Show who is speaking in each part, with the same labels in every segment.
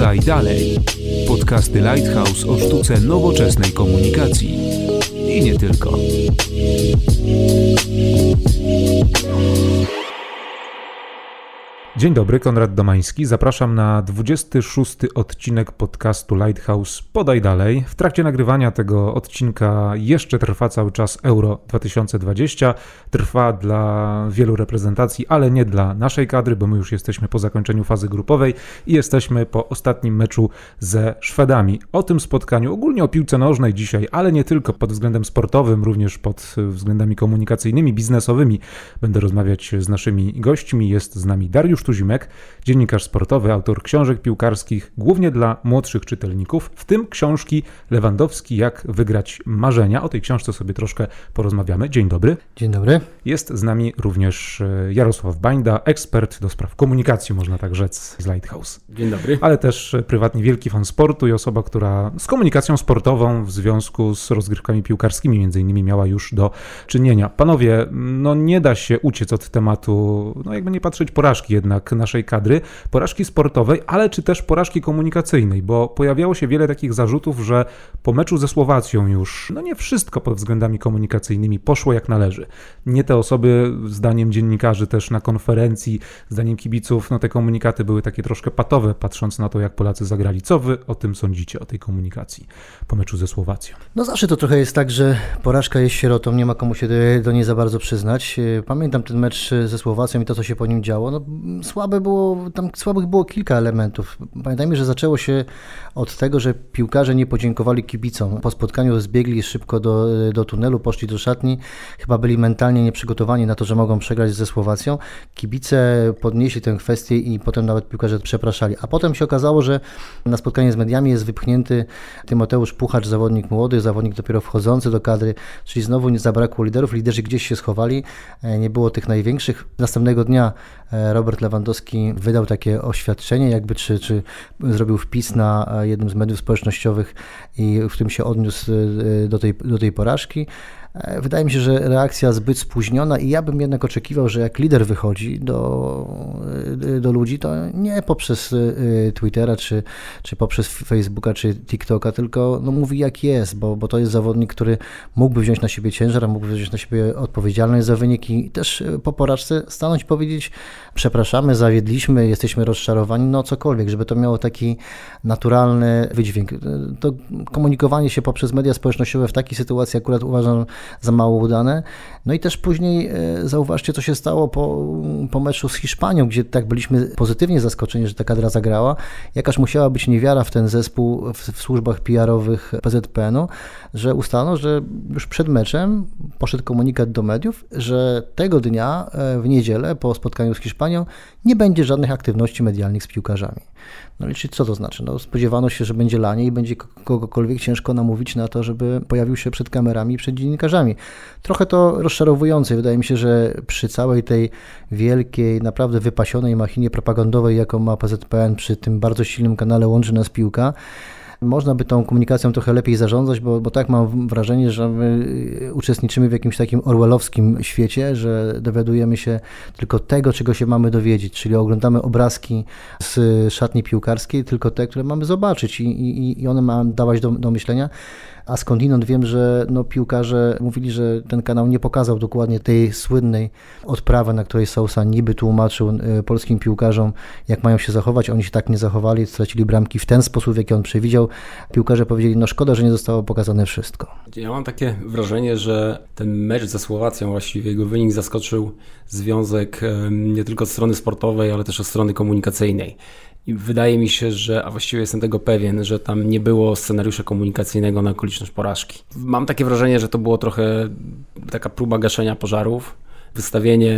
Speaker 1: Podaj dalej. Podcasty Lighthouse o sztuce nowoczesnej komunikacji. I nie tylko.
Speaker 2: Dzień dobry, Konrad Domański. Zapraszam na 26 odcinek podcastu Lighthouse Podaj Dalej. W trakcie nagrywania tego odcinka jeszcze trwa cały czas Euro 2020. Trwa dla wielu reprezentacji, ale nie dla naszej kadry, bo my już jesteśmy po zakończeniu fazy grupowej i jesteśmy po ostatnim meczu ze Szwedami. O tym spotkaniu, ogólnie o piłce nożnej dzisiaj, ale nie tylko pod względem sportowym, również pod względami komunikacyjnymi, biznesowymi będę rozmawiać z naszymi gośćmi. Jest z nami Dariusz Tuzimek, dziennikarz sportowy, autor książek piłkarskich, głównie dla młodszych czytelników, w tym książki Lewandowski Jak wygrać marzenia. O tej książce sobie troszkę porozmawiamy. Dzień dobry.
Speaker 3: Dzień dobry.
Speaker 2: Jest z nami również e, Jarosław Bańda, ekspert do spraw komunikacji, można tak rzec, z Lighthouse.
Speaker 4: Dzień dobry.
Speaker 2: Ale też e, prywatnie wielki fan sportu i osoba, która z komunikacją sportową w związku z rozgrywkami piłkarskimi między innymi miała już do czynienia. Panowie, no nie da się uciec od tematu, no jakby nie patrzeć porażki jednak naszej kadry, porażki sportowej, ale czy też porażki komunikacyjnej, bo pojawiało się wiele takich zarzutów, że po meczu ze Słowacją już, no nie wszystko pod względami komunikacyjnymi poszło jak należy. Nie te osoby, zdaniem dziennikarzy też na konferencji, zdaniem kibiców, no te komunikaty były takie troszkę patowe, patrząc na to, jak Polacy zagrali. Co wy o tym sądzicie, o tej komunikacji po meczu ze Słowacją?
Speaker 3: No zawsze to trochę jest tak, że porażka jest sierotą, nie ma komu się do niej za bardzo przyznać. Pamiętam ten mecz ze Słowacją i to, co się po nim działo. No, słabe było, tam słabych było kilka elementów. Pamiętajmy, że zaczęło się od tego, że piłkarze nie podziękowali kibicom. Po spotkaniu zbiegli szybko do, do tunelu, poszli do szatni. Chyba byli mentalnie nieprzygotowani na to, że mogą przegrać ze Słowacją. Kibice podnieśli tę kwestię i potem nawet piłkarze przepraszali. A potem się okazało, że na spotkanie z mediami jest wypchnięty Tymoteusz Puchacz, zawodnik młody, zawodnik dopiero wchodzący do kadry, czyli znowu nie zabrakło liderów. Liderzy gdzieś się schowali, e, nie było tych największych. Następnego dnia e, Robert Lewandowski wydał takie oświadczenie, jakby czy, czy zrobił wpis na e, jednym z mediów społecznościowych i w tym się odniósł do tej, do tej porażki. E, wydaje mi się, że reakcja zbyt spóźniona i ja bym jednak oczekiwał, że jak lider wychodzi do, e, do ludzi, to nie poprzez e, Twittera, czy, czy poprzez Facebooka, czy TikToka, tylko no, mówi jak jest, bo, bo to jest zawodnik, który mógłby wziąć na siebie ciężar, mógłby wziąć na siebie odpowiedzialność za wyniki i też po porażce stanąć i powiedzieć przepraszamy, zawiedliśmy, jesteśmy rozczarowani, no cokolwiek, żeby to miało taki naturalny wydźwięk. To komunikowanie się poprzez media społecznościowe w takiej sytuacji akurat uważam za mało udane. No i też później e, zauważcie, co się stało po, po meczu z Hiszpanią, gdzie tak byliśmy pozytywnie zaskoczeni, że ta kadra zagrała. Jakaż musiała być niewiara w ten zespół w, w służbach PR-owych PZPN-u, że ustalono, że już przed meczem poszedł komunikat do mediów, że tego dnia e, w niedzielę po spotkaniu z Hiszpanią nie będzie żadnych aktywności medialnych z piłkarzami. No i co to znaczy? No, spodziewano się, że będzie lanie i będzie kogokolwiek ciężko namówić na to, żeby pojawił się przed kamerami, przed dziennikarzami. Trochę to rozczarowujące. Wydaje mi się, że przy całej tej wielkiej, naprawdę wypasionej machinie propagandowej, jaką ma PZPN, przy tym bardzo silnym kanale Łączy Nas Piłka, można by tą komunikacją trochę lepiej zarządzać, bo, bo tak mam wrażenie, że my uczestniczymy w jakimś takim orwellowskim świecie, że dowiadujemy się tylko tego, czego się mamy dowiedzieć, czyli oglądamy obrazki z szatni piłkarskiej, tylko te, które mamy zobaczyć i, i, i one mają dawać do, do myślenia a skądinąd wiem, że no, piłkarze mówili, że ten kanał nie pokazał dokładnie tej słynnej odprawy, na której Sousa niby tłumaczył y, polskim piłkarzom, jak mają się zachować. Oni się tak nie zachowali, stracili bramki w ten sposób, w jaki on przewidział. Piłkarze powiedzieli, no szkoda, że nie zostało pokazane wszystko.
Speaker 4: Ja mam takie wrażenie, że ten mecz ze Słowacją, właściwie jego wynik zaskoczył związek nie tylko strony sportowej, ale też od strony komunikacyjnej. I wydaje mi się, że, a właściwie jestem tego pewien, że tam nie było scenariusza komunikacyjnego na okoliczność porażki. Mam takie wrażenie, że to było trochę taka próba gaszenia pożarów wystawienie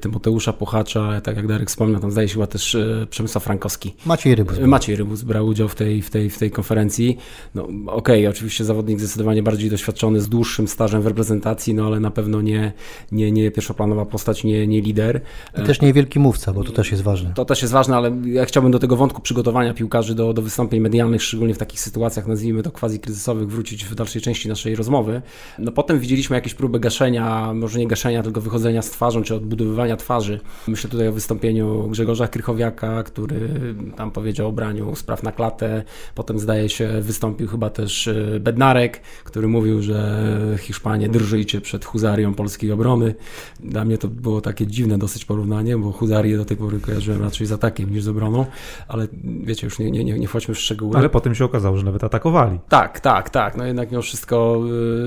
Speaker 4: Tymoteusza Puchacza, tak jak Darek wspomniał, tam zdaje się chyba też e, Przemysław Frankowski.
Speaker 3: Maciej Rybus.
Speaker 4: Maciej Rybus brał udział w tej, w tej, w tej konferencji. No okej, okay, oczywiście zawodnik zdecydowanie bardziej doświadczony, z dłuższym stażem w reprezentacji, no ale na pewno nie, nie, nie pierwszoplanowa postać, nie, nie lider.
Speaker 3: I też nie wielki mówca, bo to też jest ważne.
Speaker 4: To też jest ważne, ale ja chciałbym do tego wątku przygotowania piłkarzy do, do wystąpień medialnych, szczególnie w takich sytuacjach, nazwijmy to quasi-kryzysowych, wrócić w dalszej części naszej rozmowy. No potem widzieliśmy jakieś próby gaszenia, może nie gaszenia, tylko wychodzenia chodzenia z twarzą, czy odbudowywania twarzy. Myślę tutaj o wystąpieniu Grzegorza Krychowiaka, który tam powiedział o braniu spraw na klatę. Potem zdaje się wystąpił chyba też e, Bednarek, który mówił, że Hiszpanie drżyjcie przed huzarią polskiej obrony. Dla mnie to było takie dziwne dosyć porównanie, bo huzarię do tej pory kojarzyłem raczej z atakiem niż z obroną, ale wiecie, już nie, nie, nie, nie wchodźmy w szczegóły.
Speaker 2: Ale potem się okazało, że nawet atakowali.
Speaker 4: Tak, tak, tak. No jednak mimo wszystko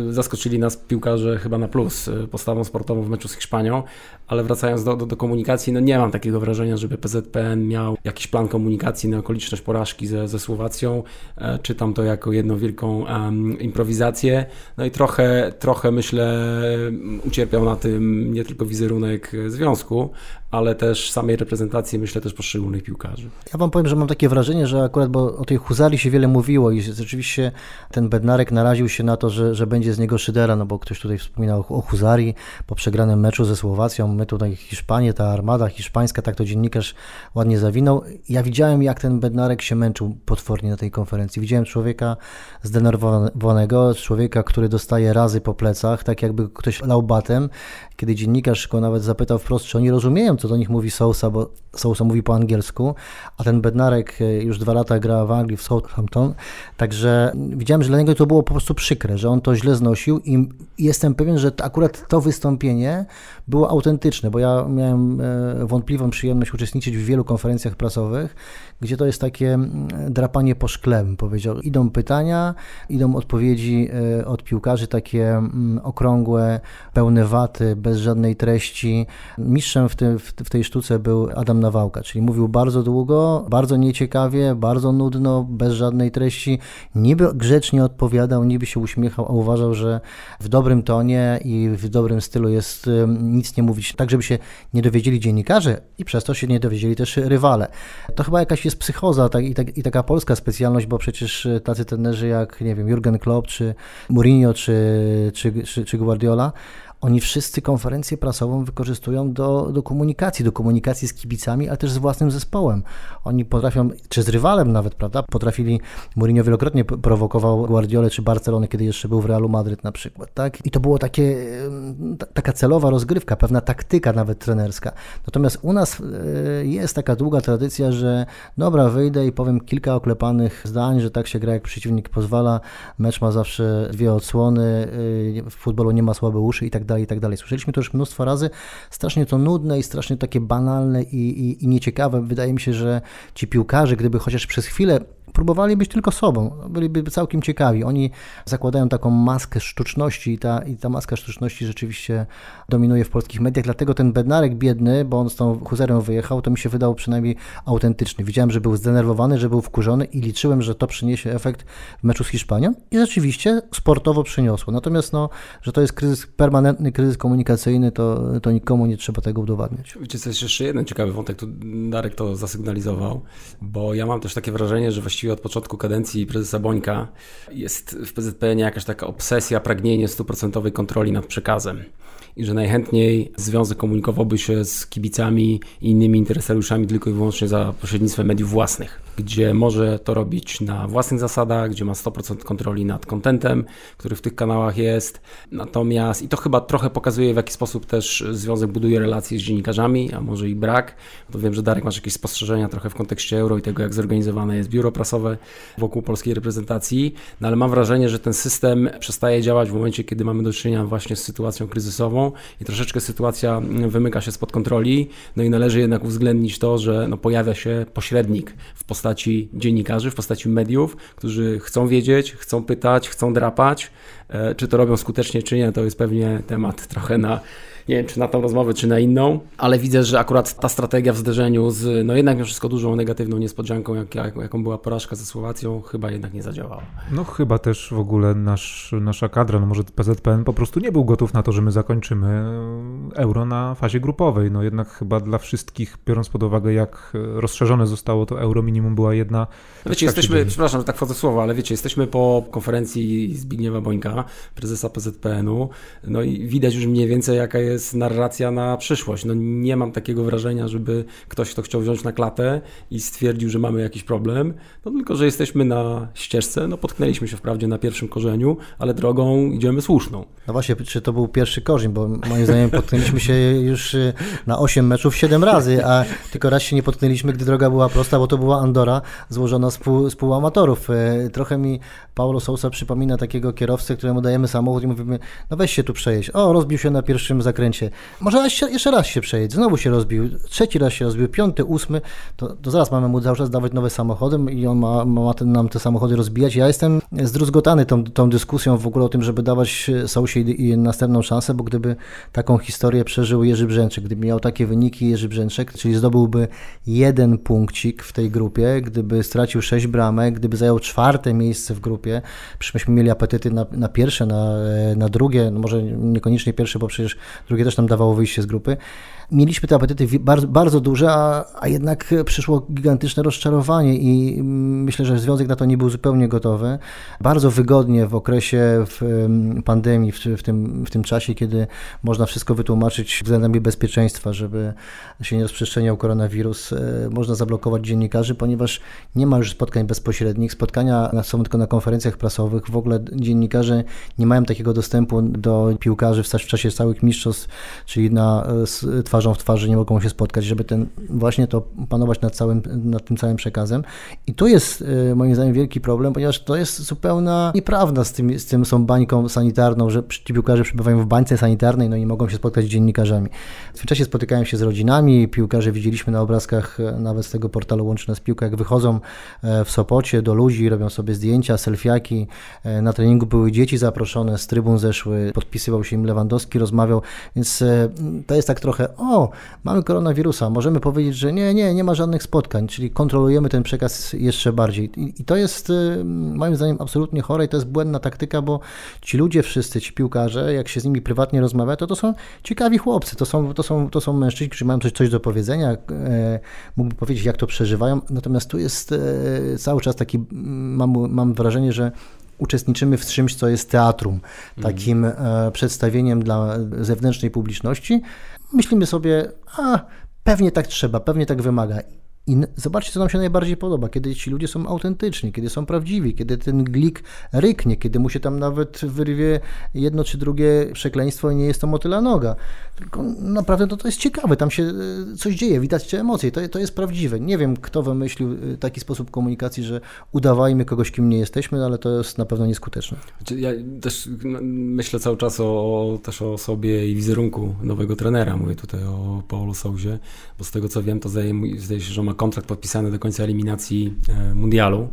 Speaker 4: y, zaskoczyli nas piłkarze chyba na plus y, postawą sportową w meczu z Hiszpanią, ale wracając do, do, do komunikacji, no nie mam takiego wrażenia, żeby PZPN miał jakiś plan komunikacji na okoliczność porażki ze, ze Słowacją. E, czytam to jako jedną wielką um, improwizację. No i trochę, trochę myślę ucierpiał na tym nie tylko wizerunek związku, ale też samej reprezentacji, myślę też poszczególnych piłkarzy.
Speaker 3: Ja wam powiem, że mam takie wrażenie, że akurat, bo o tej Huzari się wiele mówiło i rzeczywiście ten Bednarek naraził się na to, że, że będzie z niego szydera, no bo ktoś tutaj wspominał o Huzari po przegranym meczu ze Słowacją, my tutaj Hiszpanię, ta armada hiszpańska, tak to dziennikarz ładnie zawinął. Ja widziałem, jak ten Bednarek się męczył potwornie na tej konferencji. Widziałem człowieka zdenerwowanego, człowieka, który dostaje razy po plecach, tak jakby ktoś lał batem, kiedy dziennikarz go nawet zapytał wprost, czy oni rozumieją, co do nich mówi Sousa, bo Sousa mówi po angielsku, a ten Bednarek e, już dwa lata gra w Anglii, w Southampton, także widziałem, że dla niego to było po prostu przykre, że on to źle znosił i jestem pewien, że akurat to wystąpienie było autentyczne, bo ja miałem e, wątpliwą przyjemność uczestniczyć w wielu konferencjach prasowych, gdzie to jest takie mm, drapanie po szkle, powiedział. Idą pytania, idą odpowiedzi e, od piłkarzy, takie mm, okrągłe, pełne waty, bez żadnej treści. Mistrzem w, tym, w tej sztuce był Adam Nawałka, czyli mówił bardzo długo, bardzo nieciekawie, bardzo nudno, bez żadnej treści. Niby grzecznie odpowiadał, niby się uśmiechał, a uważał, że w dobrym tonie i w dobrym stylu jest nic nie mówić, tak żeby się nie dowiedzieli dziennikarze i przez to się nie dowiedzieli też rywale. To chyba jakaś jest psychoza tak, i, tak, i taka polska specjalność, bo przecież tacy trenerzy jak, nie wiem, Jurgen Klopp, czy Mourinho, czy, czy, czy, czy Guardiola, oni wszyscy konferencję prasową wykorzystują do, do komunikacji, do komunikacji z kibicami, ale też z własnym zespołem. Oni potrafią, czy z rywalem nawet, prawda? Potrafili, Mourinho wielokrotnie prowokował Guardiolę czy Barcelonę, kiedy jeszcze był w Realu Madryt na przykład, tak? I to było takie, taka celowa rozgrywka, pewna taktyka nawet trenerska. Natomiast u nas e, jest taka długa tradycja, że dobra, wyjdę i powiem kilka oklepanych zdań, że tak się gra, jak przeciwnik pozwala, mecz ma zawsze dwie odsłony, e, w futbolu nie ma słabe uszy i tak dalej dalej, i tak dalej. Słyszeliśmy to już mnóstwo razy. Strasznie to nudne i strasznie takie banalne i, i, i nieciekawe. Wydaje mi się, że ci piłkarze, gdyby chociaż przez chwilę próbowali być tylko sobą, byliby całkiem ciekawi. Oni zakładają taką maskę sztuczności i ta, i ta maska sztuczności rzeczywiście dominuje w polskich mediach, dlatego ten Bednarek biedny, bo on z tą huzerą wyjechał, to mi się wydało przynajmniej autentyczny. Widziałem, że był zdenerwowany, że był wkurzony i liczyłem, że to przyniesie efekt w meczu z Hiszpanią i rzeczywiście sportowo przyniosło. Natomiast no, że to jest kryzys, permanentny kryzys komunikacyjny, to, to nikomu nie trzeba tego udowadniać.
Speaker 4: Wiecie, co jest jeszcze jeden ciekawy wątek, tu Darek to zasygnalizował, bo ja mam też takie wrażenie, że właściwie od początku kadencji prezesa Bońka jest w PZPN jakaś taka obsesja, pragnienie stuprocentowej kontroli nad przekazem i że najchętniej związek komunikowałby się z kibicami i innymi interesariuszami tylko i wyłącznie za pośrednictwem mediów własnych, gdzie może to robić na własnych zasadach, gdzie ma 100% kontroli nad kontentem, który w tych kanałach jest. Natomiast i to chyba trochę pokazuje w jaki sposób też związek buduje relacje z dziennikarzami, a może i brak. To wiem, że Darek masz jakieś spostrzeżenia trochę w kontekście euro i tego, jak zorganizowane jest biuro prasowe wokół polskiej reprezentacji, no ale mam wrażenie, że ten system przestaje działać w momencie, kiedy mamy do czynienia właśnie z sytuacją kryzysową, i troszeczkę sytuacja wymyka się spod kontroli. No i należy jednak uwzględnić to, że no pojawia się pośrednik w postaci dziennikarzy, w postaci mediów, którzy chcą wiedzieć, chcą pytać, chcą drapać. E, czy to robią skutecznie, czy nie, to jest pewnie temat trochę na nie wiem czy na tą rozmowę, czy na inną, ale widzę, że akurat ta strategia w zderzeniu z, no jednak mimo wszystko dużą negatywną niespodzianką, jak, jak, jaką była porażka ze Słowacją, chyba jednak nie zadziałała.
Speaker 2: No chyba też w ogóle nasz, nasza kadra, no może PZPN po prostu nie był gotów na to, że my zakończymy euro na fazie grupowej. No jednak chyba dla wszystkich, biorąc pod uwagę jak rozszerzone zostało to euro, minimum była jedna...
Speaker 4: Wiecie, jesteśmy, przepraszam, że tak wchodzę słowo, ale wiecie, jesteśmy po konferencji Zbigniewa Bońka, prezesa PZPN-u, no i widać już mniej więcej jaka jest jest narracja na przyszłość. No nie mam takiego wrażenia, żeby ktoś to chciał wziąć na klatę i stwierdził, że mamy jakiś problem, no tylko, że jesteśmy na ścieżce, no potknęliśmy się wprawdzie na pierwszym korzeniu, ale drogą idziemy słuszną.
Speaker 3: No właśnie, czy to był pierwszy korzeń, bo moim zdaniem potknęliśmy się już y, na 8 meczów 7 razy, a tylko raz się nie potknęliśmy, gdy droga była prosta, bo to była Andora złożona z, pół, z. Y, trochę mi Paulo Sousa przypomina takiego kierowcę, któremu dajemy samochód i mówimy, no weź się tu przejeść. O, rozbił się na pierwszym zakręcie. Może jeszcze raz się przejedź. Znowu się rozbił, trzeci raz się rozbił, piąty, ósmy. To, to zaraz mamy mu cały czas dawać nowe samochody i on ma, ma ten, nam te samochody rozbijać. Ja jestem zdruzgotany tą, tą dyskusją w ogóle o tym, żeby dawać Sousie i następną szansę, bo gdyby taką historię przeżył Jerzy Brzęczek, gdyby miał takie wyniki Jerzy Brzęczek, czyli zdobyłby jeden punkcik w tej grupie, gdyby stracił sześć bramek, gdyby zajął czwarte miejsce w grupie, przecież myśmy mieli apetyty na, na pierwsze, na, na drugie, no może niekoniecznie pierwsze, bo przecież drugie też nam dawało wyjście z grupy, mieliśmy te apetyty bardzo, bardzo duże, a, a jednak przyszło gigantyczne rozczarowanie i myślę, że związek na to nie był zupełnie gotowy. Bardzo wygodnie w okresie w pandemii, w, w, tym, w tym czasie, kiedy można wszystko wytłumaczyć względami bezpieczeństwa, żeby się nie rozprzestrzeniał koronawirus, e, można zablokować dziennikarzy, ponieważ nie ma już spotkań bezpośrednich. Spotkania są tylko na konferencjach prasowych. W ogóle dziennikarze nie mają takiego dostępu do piłkarzy w czasie całych mistrzostw, czyli na e, twarzą w twarzy nie mogą się spotkać, żeby ten, właśnie to panować nad, całym, nad tym całym przekazem. I tu jest e, moim zdaniem wielki problem, ponieważ to jest zupełna nieprawda z tym, z tym są bańką sanitarną, że ci piłkarze przybywają w bańce sanitarnej, no i mogą się spotkać z dziennikarzami. W tym czasie spotykają się z rodzinami, piłkarze widzieliśmy na obrazkach e, nawet z tego portalu Łączy Nas Piłka, jak wychodzą e, w Sopocie do ludzi, robią sobie zdjęcia, selfiaki. Na treningu były dzieci zaproszone, z trybun zeszły, podpisywał się im Lewandowski, rozmawiał, więc to jest tak trochę o, mamy koronawirusa, możemy powiedzieć, że nie, nie, nie ma żadnych spotkań, czyli kontrolujemy ten przekaz jeszcze bardziej. I, i to jest y, moim zdaniem absolutnie chore i to jest błędna taktyka, bo ci ludzie wszyscy, ci piłkarze, jak się z nimi prywatnie rozmawia, to to są ciekawi chłopcy, to są, to są, to są mężczyźni, którzy mają coś, coś do powiedzenia, e, mógłbym powiedzieć, jak to przeżywają, natomiast tu jest e, cały czas taki, mam, mam wrażenie, że uczestniczymy w czymś, co jest teatrum, takim e, przedstawieniem dla zewnętrznej publiczności, myślimy sobie, a pewnie tak trzeba, pewnie tak wymaga. I zobaczcie, co nam się najbardziej podoba, kiedy ci ludzie są autentyczni, kiedy są prawdziwi, kiedy ten glik ryknie, kiedy mu się tam nawet wyrwie jedno czy drugie przekleństwo i nie jest to motyla noga. Tylko naprawdę to, to jest ciekawe, tam się e, coś dzieje, widać te emocje, to, to jest prawdziwe. Nie wiem, kto wymyślił e, taki sposób komunikacji, że udawajmy kogoś, kim nie jesteśmy, ale to jest na pewno nieskuteczne.
Speaker 4: Znaczy, ja też no, myślę cały czas o, też o sobie i wizerunku nowego trenera, mówię tutaj o Paulo Souzie, bo z tego co wiem, to zdaje się, że ma kontrakt podpisany do końca eliminacji e, mundialu.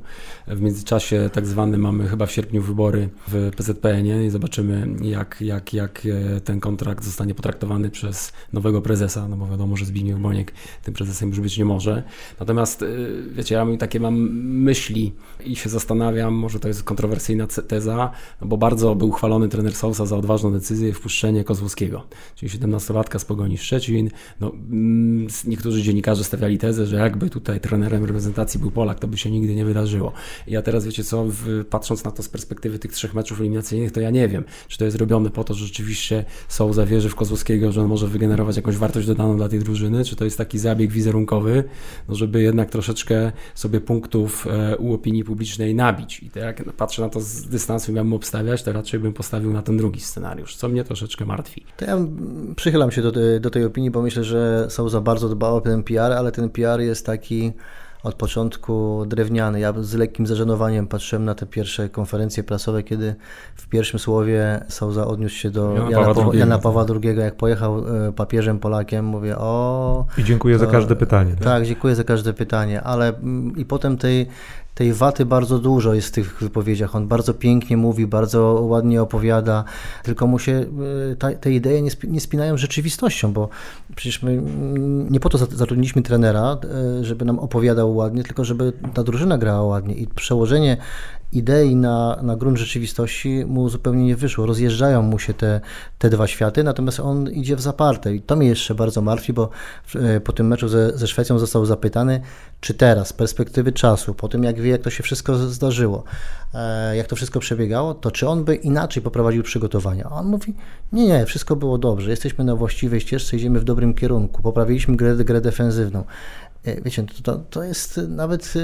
Speaker 4: W międzyczasie tak zwany mamy chyba w sierpniu wybory w PZPN-ie i zobaczymy jak, jak, jak ten kontrakt zostanie potraktowany przez nowego prezesa, no bo wiadomo, że Zbigniew Boniek tym prezesem już być nie może. Natomiast wiecie, ja takie mam myśli i się zastanawiam, może to jest kontrowersyjna teza, no bo bardzo był chwalony trener Sousa za odważną decyzję wpuszczenie Kozłowskiego, czyli 17-latka z Pogoni Szczecin. No, mm, niektórzy dziennikarze stawiali tezę, że jakby tutaj trenerem reprezentacji był Polak, to by się nigdy nie wydarzyło. Ja teraz, wiecie co, patrząc na to z perspektywy tych trzech meczów eliminacyjnych, to ja nie wiem, czy to jest robione po to, że rzeczywiście Sousa wierzy w Kozłowskiego że on może wygenerować jakąś wartość dodaną dla tej drużyny, czy to jest taki zabieg wizerunkowy, no żeby jednak troszeczkę sobie punktów e, u opinii publicznej nabić. I to jak patrzę na to z dystansu i miałbym obstawiać, to raczej bym postawił na ten drugi scenariusz, co mnie troszeczkę martwi.
Speaker 3: To ja przychylam się do, do tej opinii, bo myślę, że za bardzo dbał o ten PR, ale ten PR jest taki od początku drewniany. Ja z lekkim zażenowaniem patrzyłem na te pierwsze konferencje prasowe, kiedy w pierwszym słowie Souza odniósł się do Jana, Jana, Pawła, Jana Pawła II, jak pojechał e, papieżem Polakiem, mówię o...
Speaker 2: I dziękuję to, za każde pytanie.
Speaker 3: Tak? tak, dziękuję za każde pytanie, ale mm, i potem tej tej waty bardzo dużo jest w tych wypowiedziach. On bardzo pięknie mówi, bardzo ładnie opowiada, tylko mu się e, ta, te idee nie, nie spinają z rzeczywistością, bo przecież my nie po to zatrudniliśmy trenera, e, żeby nam opowiadał ładnie, tylko żeby ta drużyna grała ładnie i przełożenie idei na, na grunt rzeczywistości mu zupełnie nie wyszło. Rozjeżdżają mu się te, te dwa światy, natomiast on idzie w zaparte i to mnie jeszcze bardzo martwi, bo e, po tym meczu ze, ze Szwecją został zapytany, czy teraz, z perspektywy czasu, po tym jak wie, jak to się wszystko zdarzyło, e, jak to wszystko przebiegało, to czy on by inaczej poprowadził przygotowania? A on mówi, nie, nie, wszystko było dobrze, jesteśmy na właściwej ścieżce, idziemy w dobrym kierunku, poprawiliśmy grę, grę defensywną. E, wiecie, to, to jest nawet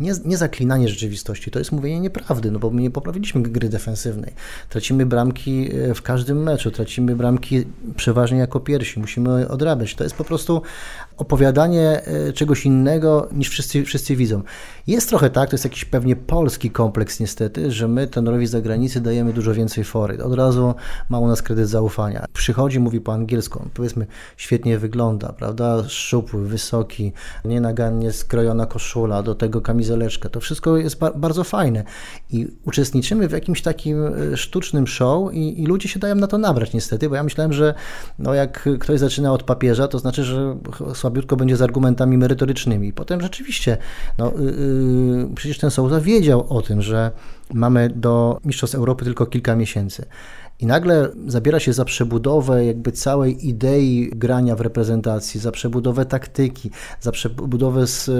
Speaker 3: nie, nie zaklinanie rzeczywistości, to jest mówienie nieprawdy, no bo my nie poprawiliśmy gry defensywnej. Tracimy bramki e, w każdym meczu, tracimy bramki przeważnie jako pierwsi, musimy odrabiać. To jest po prostu opowiadanie e, czegoś innego niż wszyscy, wszyscy widzą. Jest trochę tak, to jest jakiś pewnie polski kompleks niestety, że my tenorowi z zagranicy dajemy dużo więcej fory. Od razu ma u nas kredyt zaufania. Przychodzi, mówi po angielsku, powiedzmy świetnie wygląda, prawda? Szczupły, wysoki, nienagannie skrojona koszula, do tego kamizeleczka. To wszystko jest ba bardzo fajne i uczestniczymy w jakimś takim e, sztucznym show i, i, ludzie się dają na to nabrać niestety, bo ja myślałem, że no jak ktoś zaczyna od papieża, to znaczy, że słabiutko będzie z argumentami merytorycznymi. Potem rzeczywiście, no, yy, przecież ten Souza wiedział o tym, że mamy do Mistrzostw Europy tylko kilka miesięcy. I nagle zabiera się za przebudowę jakby całej idei grania w reprezentacji, za przebudowę taktyki, za przebudowę z,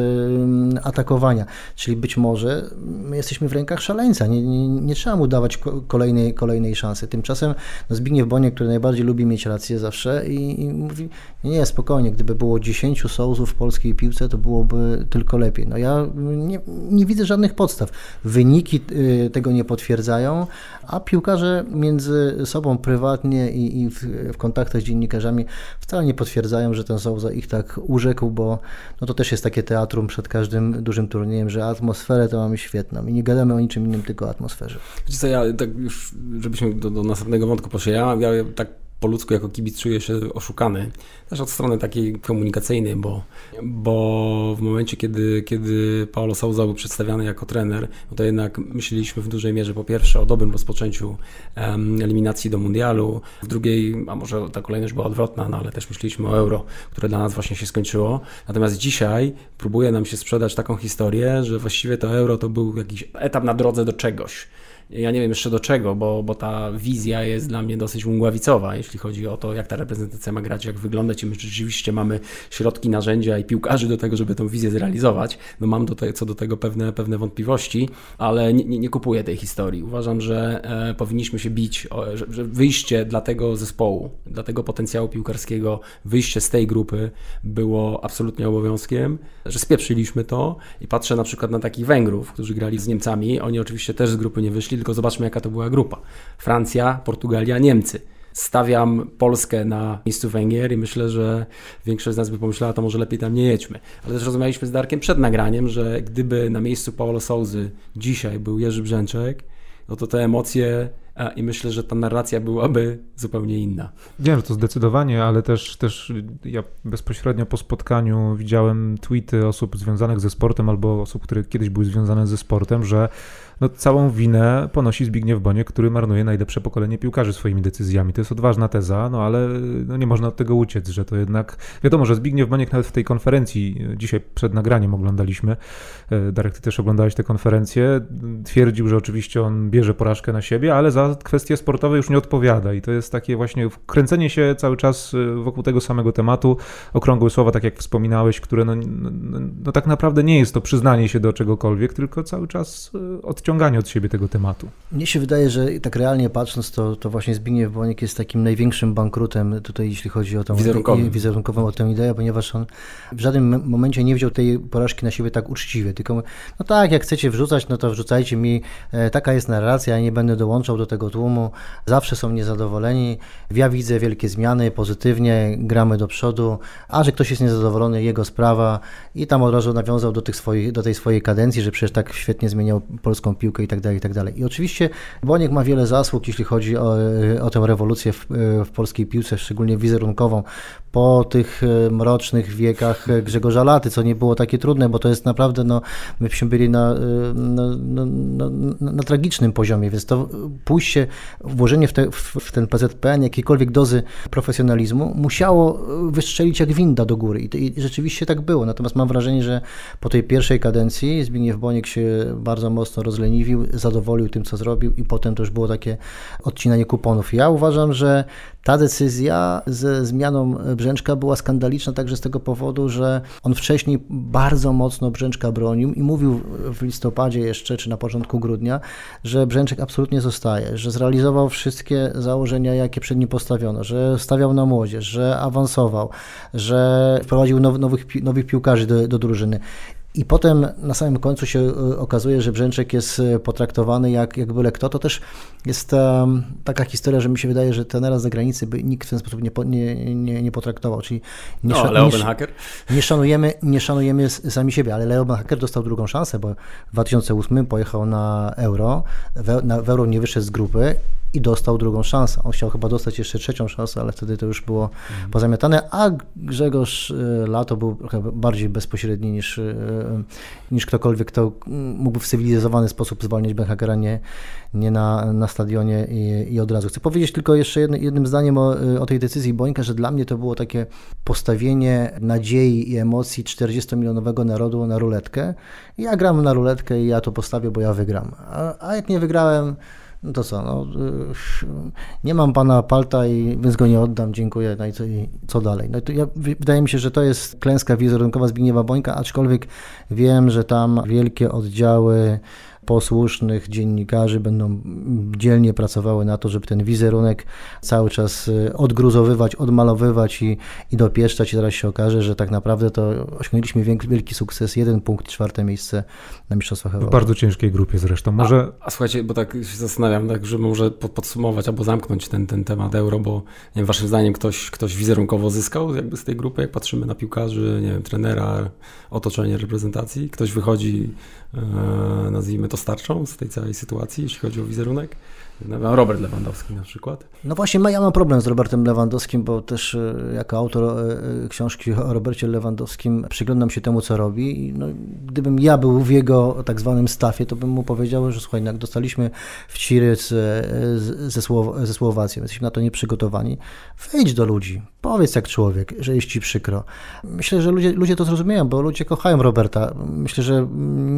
Speaker 3: atakowania. Czyli być może my jesteśmy w rękach szaleńca, nie, nie, nie trzeba mu dawać kolejnej, kolejnej szansy. Tymczasem no Zbigniew Boniek, który najbardziej lubi mieć rację zawsze i, i mówi, nie, spokojnie, gdyby było 10 sołzów w polskiej piłce, to byłoby tylko lepiej. No ja nie, nie widzę żadnych podstaw. Wyniki y, tego nie potwierdzają, a piłkarze między sobą prywatnie i, i w, w, kontaktach z dziennikarzami wcale nie potwierdzają, że ten Souza ich tak urzekł, bo no to też jest takie teatrum przed każdym dużym turniejem, że atmosferę to mamy świetną i nie gadamy o niczym innym, tylko o atmosferze.
Speaker 4: Wiecie co, ja tak już, żebyśmy do, do następnego wątku poszli, ja, ja tak po ludzku jako kibic czuję się oszukany. Też od strony takiej komunikacyjnej, bo, bo w momencie, kiedy, kiedy Paulo Souza był przedstawiany jako trener, no to jednak myśleliśmy w dużej mierze po pierwsze o dobrym rozpoczęciu um, eliminacji do mundialu, w drugiej, a może ta kolejność była odwrotna, no ale też myśleliśmy o euro, które dla nas właśnie się skończyło. Natomiast dzisiaj próbuje nam się sprzedać taką historię, że właściwie to euro to był jakiś etap na drodze do czegoś ja nie wiem jeszcze do czego, bo, bo ta wizja jest dla mnie dosyć mgławicowa, jeśli chodzi o to, jak ta reprezentacja ma grać, jak wyglądać i my rzeczywiście mamy środki, narzędzia i piłkarzy do tego, żeby tę wizję zrealizować. No mam do te, co do tego pewne, pewne wątpliwości, ale nie, nie, nie kupuję tej historii. Uważam, że e, powinniśmy się bić, o, że, że wyjście dla tego zespołu, dla tego potencjału piłkarskiego, wyjście z tej grupy było absolutnie obowiązkiem, że spieprzyliśmy to i patrzę na przykład na takich Węgrów, którzy grali z Niemcami, oni oczywiście też z grupy nie wyszli, tylko zobaczmy, jaka to była grupa. Francja, Portugalia, Niemcy. Stawiam Polskę na miejscu Węgier i myślę, że większość z nas by pomyślała, to może lepiej tam nie jedźmy. Ale też rozmawialiśmy z Darkiem przed nagraniem, że gdyby na miejscu Paulo Souzy dzisiaj był Jerzy Brzęczek, no to te emocje i myślę, że ta narracja byłaby zupełnie inna.
Speaker 2: Nie, to zdecydowanie, ale też, też ja bezpośrednio po spotkaniu widziałem tweety osób związanych ze sportem albo osób, które kiedyś były związane ze sportem, że no, całą winę ponosi Zbigniew Boniek, który marnuje najlepsze pokolenie piłkarzy swoimi decyzjami. To jest odważna teza, no ale no, nie można od tego uciec, że to jednak... Wiadomo, że Zbigniew Boniek nawet w tej konferencji, dzisiaj przed nagraniem oglądaliśmy, e, Darek, ty też oglądałeś tę konferencję, twierdził, że oczywiście on bierze porażkę na siebie, ale za kwestie sportowe już nie odpowiada i to jest takie właśnie kręcenie się cały czas e, wokół tego samego tematu, okrągłe słowa, tak jak wspominałeś, które no, no, no, tak naprawdę nie jest to przyznanie się do czegokolwiek, tylko cały czas odciąganie odciąganie od siebie tego tematu.
Speaker 3: Mnie się wydaje, że tak realnie patrząc, to, to właśnie Zbigniew Boniek jest takim największym bankrutem tutaj, jeśli chodzi o tą
Speaker 4: wizerunkową,
Speaker 3: wizerunkową o tę ideę, ponieważ on w żadnym momencie nie wziął tej porażki na siebie tak uczciwie, tylko no tak, jak chcecie wrzucać, no to wrzucajcie mi, e, taka jest narracja, ja nie będę dołączał do tego tłumu, zawsze są niezadowoleni, ja widzę wielkie zmiany, pozytywnie, gramy do przodu, a że ktoś jest niezadowolony, jego sprawa i tam od razu nawiązał do, tych swoich, do tej swojej kadencji, że przecież tak świetnie zmieniał polską piłkę i tak dalej, i tak dalej. I oczywiście Boniek ma wiele zasług, jeśli chodzi o, o tę rewolucję w, w polskiej piłce, szczególnie wizerunkową. Po tych e, mrocznych wiekach Grzegorza Laty, co nie było takie trudne, bo to jest naprawdę, no, myśmy byli na, e, na, na, na, na tragicznym poziomie, więc to pójście włożenie w, te, w ten PZPN jakiejkolwiek dozy profesjonalizmu musiało wystrzelić jak winda do góry I, i rzeczywiście tak było. Natomiast mam wrażenie, że po tej pierwszej kadencji Zbigniew Boniek się bardzo mocno rozleniwił, zadowolił tym, co zrobił i potem to już było takie odcinanie kuponów. Ja uważam, że ta decyzja ze zmianą Brzęczka była skandaliczna także z tego powodu, że on wcześniej bardzo mocno Brzęczka bronił i mówił w listopadzie jeszcze, czy na początku grudnia, że Brzęczek absolutnie zostaje, że zrealizował wszystkie założenia, jakie przed nim postawiono, że stawiał na młodzież, że awansował, że wprowadził nowych, nowych piłkarzy do, do drużyny. I potem na samym końcu się e, okazuje, że Brzęczek jest e, potraktowany jak, jak byle kto. To też jest um, taka historia, że mi się wydaje, że tenera z zagranicy by nikt w ten sposób nie, nie, nie, nie potraktował. Czyli
Speaker 4: nie, no, Leo Benhacker?
Speaker 3: Nie szanujemy, nie szanujemy sami siebie, ale Leo Benhacker dostał drugą szansę, bo w 2008 pojechał na Euro, w, na, w Euro nie wyszedł z grupy i dostał drugą szansę. On chciał chyba dostać jeszcze trzecią szansę, ale wtedy to już było mhm. pozamiatane, a Grzegorz e, Lato był trochę bardziej bezpośredni niż, e, niż ktokolwiek, kto mógłby w cywilizowany sposób zwalniać Benhakera, nie, nie na, na stadionie i, i od razu. Chcę powiedzieć tylko jeszcze jednym, jednym zdaniem o, o tej decyzji Bońka, że dla mnie to było takie postawienie nadziei i emocji 40-milionowego narodu na ruletkę. Ja gram na ruletkę i ja to postawię, bo ja wygram. A, a jak nie wygrałem, no to co, no, y, nie mam pana palta i więc go nie oddam, dziękuję, no i co, i co dalej. No to ja, wydaje mi się, że to jest klęska wizerunkowa Zbigniewa Bońka, aczkolwiek wiem, że tam wielkie oddziały posłusznych dziennikarzy będą dzielnie pracowały na to, żeby ten wizerunek cały czas y, odgruzowywać, odmalowywać i, i dopieszczać i zaraz się okaże, że tak naprawdę to osiągnęliśmy wielki, sukces, jeden punkt, czwarte miejsce na Mistrzostwach Europy.
Speaker 2: W bardzo ciężkiej grupie zresztą. Może...
Speaker 4: A, a słuchajcie, bo tak się zastanawiam, tak, że może podsumować albo zamknąć ten, ten temat euro, bo nie wiem, waszym zdaniem ktoś, ktoś wizerunkowo zyskał jakby z tej grupy, jak patrzymy na piłkarzy, nie wiem, trenera, otoczenie reprezentacji, ktoś wychodzi, nazwijmy to starczą z tej całej sytuacji, jeśli chodzi o wizerunek? Robert Lewandowski na przykład.
Speaker 3: No właśnie, ja mam problem z Robertem Lewandowskim, bo też e, jako autor e, e, książki o Robercie Lewandowskim przyglądam się temu, co robi. No, gdybym ja był w jego tak zwanym stafie, to bym mu powiedział, że słuchaj, no jak dostaliśmy w Ciry ze, Słow ze Słowacją, jesteśmy na to nieprzygotowani, wejdź do ludzi, powiedz jak człowiek, że jest ci przykro. Myślę, że ludzie, ludzie to zrozumieją, bo ludzie kochają Roberta. Myślę, że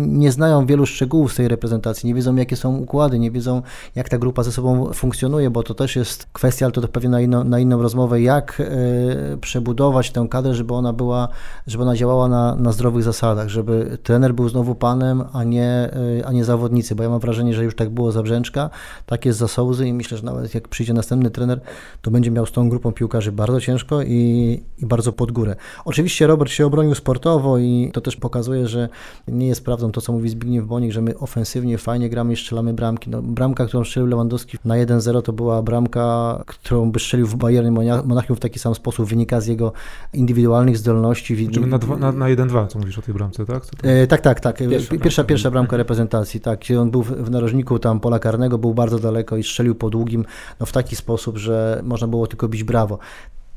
Speaker 3: nie znają wielu szczegółów z tej reprezentacji, nie wiedzą jakie są układy, nie wiedzą jak ta grupa ze sobą funkcjonuje, bo to też jest kwestia, ale to pewnie na inną, na inną rozmowę, jak y, przebudować tę kadrę, żeby ona była, żeby ona działała na, na zdrowych zasadach, żeby trener był znowu panem, a nie, y, a nie zawodnicy, bo ja mam wrażenie, że już tak było za Brzęczka, tak jest za Sołzy i myślę, że nawet jak przyjdzie następny trener, to będzie miał z tą grupą piłkarzy bardzo ciężko i, i bardzo pod górę. Oczywiście Robert się obronił sportowo i to też pokazuje, że nie jest prawdą to, co mówi Zbigniew Bonik, że my ofensywnie fajnie gramy i strzelamy bramki. No, bramka, którą strzelił Lewandowski na 1-0 to była bramka, którą by strzelił w Bayern Monachium w taki sam sposób, wynika z jego indywidualnych zdolności.
Speaker 2: Czyli na, na, na 1-2, co mówisz o tej bramce, tak?
Speaker 3: E, tak, tak, tak. Pierwsza, pierwsza, pierwsza bramka reprezentacji, tak. On był w, w narożniku tam pola karnego, był bardzo daleko i strzelił po długim no, w taki sposób, że można było tylko bić brawo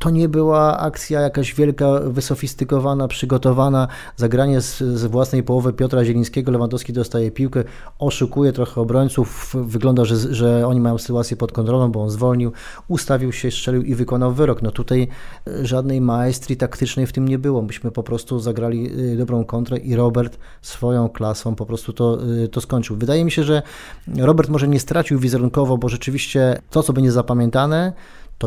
Speaker 3: to nie była akcja jakaś wielka, wysofistykowana, przygotowana. Zagranie z, z własnej połowy Piotra Zielińskiego. Lewandowski dostaje piłkę, oszukuje trochę obrońców. Wygląda, że, że oni mają sytuację pod kontrolą, bo on zwolnił, ustawił się, strzelił i wykonał wyrok. No tutaj e, żadnej maestrii taktycznej w tym nie było. Myśmy po prostu zagrali e, dobrą kontrę i Robert swoją klasą po prostu to, e, to skończył. Wydaje mi się, że Robert może nie stracił wizerunkowo, bo rzeczywiście to, co będzie zapamiętane,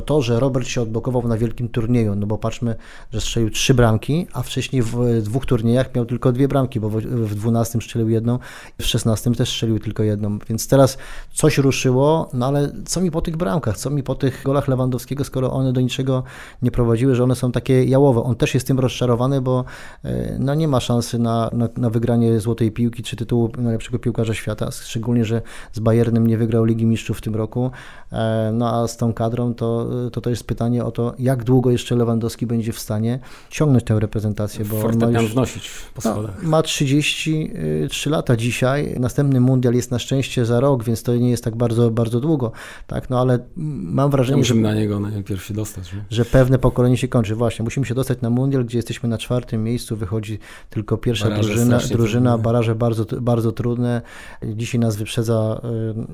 Speaker 3: to to, że Robert się odblokował na wielkim turnieju, no bo patrzmy, że strzelił trzy bramki, a wcześniej w dwóch turniejach miał tylko dwie bramki, bo w 12 strzelił jedną, w 16 też strzelił tylko jedną, więc teraz coś ruszyło, no ale co mi po tych bramkach, co mi po tych golach Lewandowskiego, skoro one do niczego nie prowadziły, że one są takie jałowe. On też jest tym rozczarowany, bo e, no nie ma szansy na, na, na wygranie złotej piłki czy tytułu najlepszego piłkarza świata, szczególnie, że z Bayernem nie wygrał Ligi Mistrzów w tym roku, e, no a z tą kadrą to to, to to jest pytanie o to, jak długo jeszcze Lewandowski będzie w stanie ciągnąć tę reprezentację, bo on ma, już,
Speaker 4: wnosić po
Speaker 3: no, ma 33 lata dzisiaj, następny mundial jest na szczęście za rok, więc to nie jest tak bardzo, bardzo długo, tak, no ale mam wrażenie,
Speaker 4: Musimy
Speaker 3: że,
Speaker 4: na niego najpierw się dostać. Nie?
Speaker 3: że pewne pokolenie się kończy. Właśnie, musimy się dostać na mundial, gdzie jesteśmy na czwartym miejscu, wychodzi tylko pierwsza
Speaker 4: Baraże
Speaker 3: drużyna, drużyna
Speaker 4: trudne.
Speaker 3: baraże bardzo, bardzo trudne. Dzisiaj nas wyprzedza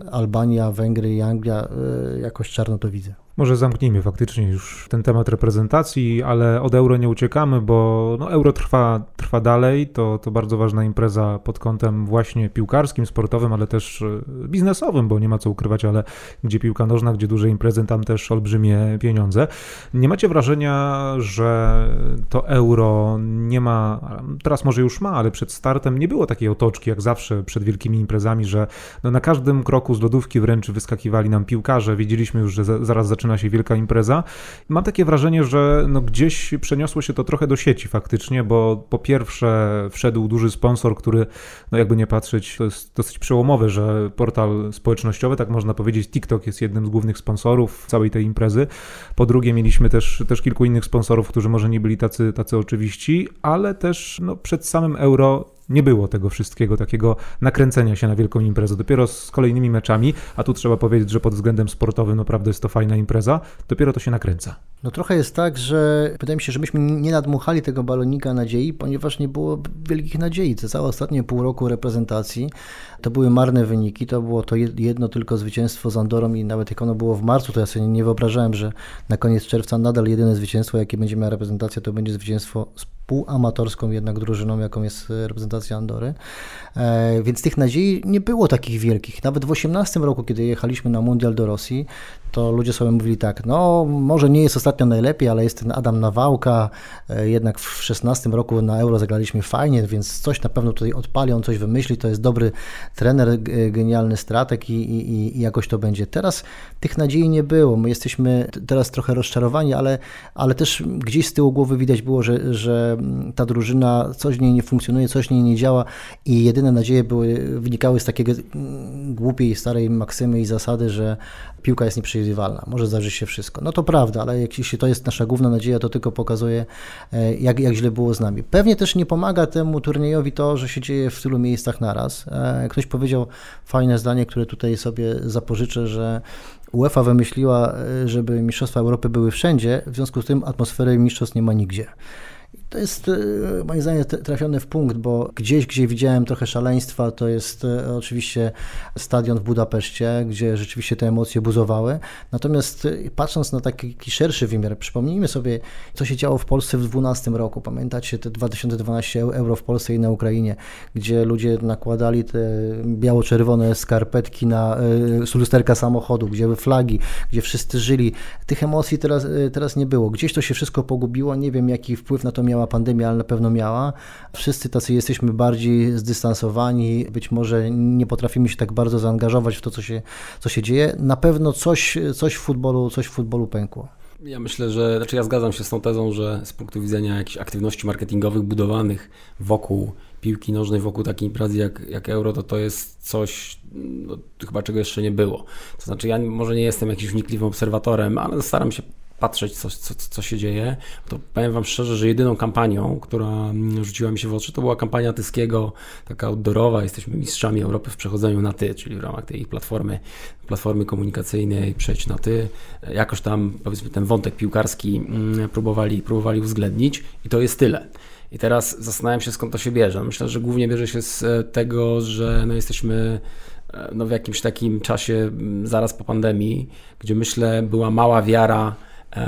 Speaker 3: y, Albania, Węgry i Anglia. Y, Jakoś czarno to widzę.
Speaker 2: Może zamknijmy faktycznie już ten temat reprezentacji, ale od euro nie uciekamy, bo no, euro trwa, trwa dalej. To, to bardzo ważna impreza pod kątem właśnie piłkarskim, sportowym, ale też e, biznesowym, bo nie ma co ukrywać, ale gdzie piłka nożna, gdzie duże imprezy, tam też olbrzymie pieniądze. Nie macie wrażenia, że to euro nie ma, teraz może już ma, ale przed startem nie było takiej otoczki jak zawsze przed wielkimi imprezami, że no, na każdym kroku z lodówki wręcz wyskakiwali nam piłkarze, wiedzieliśmy już, że za, zaraz zaczyna się wielka impreza. Mam takie wrażenie, że no gdzieś przeniosło się to trochę do sieci faktycznie, bo po pierwsze wszedł duży sponsor, który, no jakby nie patrzeć, to jest dosyć przełomowe, że portal społecznościowy, tak można powiedzieć, TikTok jest jednym z głównych sponsorów całej tej imprezy. Po drugie mieliśmy też, też kilku innych sponsorów, którzy może nie byli tacy, tacy oczywiści, ale też no, przed samym euro nie było tego wszystkiego, takiego nakręcenia się na wielką imprezę. Dopiero z kolejnymi meczami, a tu trzeba powiedzieć, że pod względem sportowym naprawdę jest to fajna impreza, dopiero to się nakręca.
Speaker 3: No trochę jest tak, że wydaje mi się, że myśmy nie nadmuchali tego balonika nadziei, ponieważ nie było wielkich nadziei. Te całe ostatnie pół roku reprezentacji to były marne wyniki, to było to jedno tylko zwycięstwo z Andorą i nawet jak ono było w marcu, to ja sobie nie wyobrażałem, że na koniec czerwca nadal jedyne zwycięstwo, jakie będzie miała reprezentacja, to będzie zwycięstwo z półamatorską jednak drużyną, jaką jest reprezentacja Andory. E, więc tych nadziei nie było takich wielkich. Nawet w 18 roku, kiedy jechaliśmy na mundial do Rosji, to ludzie sobie mówili tak, no może nie jest ostatnio najlepiej, ale jest ten Adam Nawałka, e, jednak w 16 roku na Euro zagraliśmy fajnie, więc coś na pewno tutaj odpali, on coś wymyśli, to jest dobry trener, genialny strateg i, i, i jakoś to będzie. Teraz tych nadziei nie było, my jesteśmy teraz trochę rozczarowani, ale, ale też gdzieś z tyłu głowy widać było, że, że ta drużyna, coś w niej nie funkcjonuje, coś w niej nie działa i jedyne nadzieje były, wynikały z takiego głupiej, starej maksymy i zasady, że piłka jest nieprzewidywalna, może zdarzyć się wszystko. No to prawda, ale jeśli to jest nasza główna nadzieja, to tylko pokazuje, jak, jak źle było z nami. Pewnie też nie pomaga temu turniejowi to, że się dzieje w tylu miejscach naraz. Ktoś powiedział fajne zdanie, które tutaj sobie zapożyczę, że UEFA wymyśliła, żeby Mistrzostwa Europy były wszędzie, w związku z tym atmosfery mistrzostw nie ma nigdzie. To jest moim zdaniem trafiony w punkt, bo gdzieś, gdzie widziałem trochę szaleństwa, to jest oczywiście stadion w Budapeszcie, gdzie rzeczywiście te emocje buzowały. Natomiast patrząc na taki szerszy wymiar, przypomnijmy sobie, co się działo w Polsce w 2012 roku. Pamiętacie te 2012 euro w Polsce i na Ukrainie, gdzie ludzie nakładali te biało-czerwone skarpetki na lusterka samochodu, gdzie były flagi, gdzie wszyscy żyli. Tych emocji teraz, teraz nie było. Gdzieś to się wszystko pogubiło. Nie wiem, jaki wpływ na to miała pandemia, ale na pewno miała. Wszyscy tacy jesteśmy bardziej zdystansowani, być może nie potrafimy się tak bardzo zaangażować w to, co się, co się dzieje. Na pewno coś, coś, w futbolu, coś w futbolu pękło.
Speaker 4: Ja myślę, że, znaczy ja zgadzam się z tą tezą, że z punktu widzenia jakichś aktywności marketingowych budowanych wokół piłki nożnej, wokół takiej imprezy jak, jak Euro, to to jest coś, no, chyba czego jeszcze nie było. To znaczy ja może nie jestem jakimś wnikliwym obserwatorem, ale staram się patrzeć, co, co, co się dzieje, to powiem Wam szczerze, że jedyną kampanią, która rzuciła mi się w oczy, to była kampania Tyskiego, taka outdoorowa. Jesteśmy mistrzami Europy w przechodzeniu na Ty, czyli w ramach tej platformy, platformy komunikacyjnej przejść na Ty. Jakoś tam, powiedzmy, ten wątek piłkarski próbowali, próbowali uwzględnić i to jest tyle. I teraz zastanawiam się, skąd to się bierze. Myślę, że głównie bierze się z tego, że no jesteśmy no w jakimś takim czasie zaraz po pandemii, gdzie myślę była mała wiara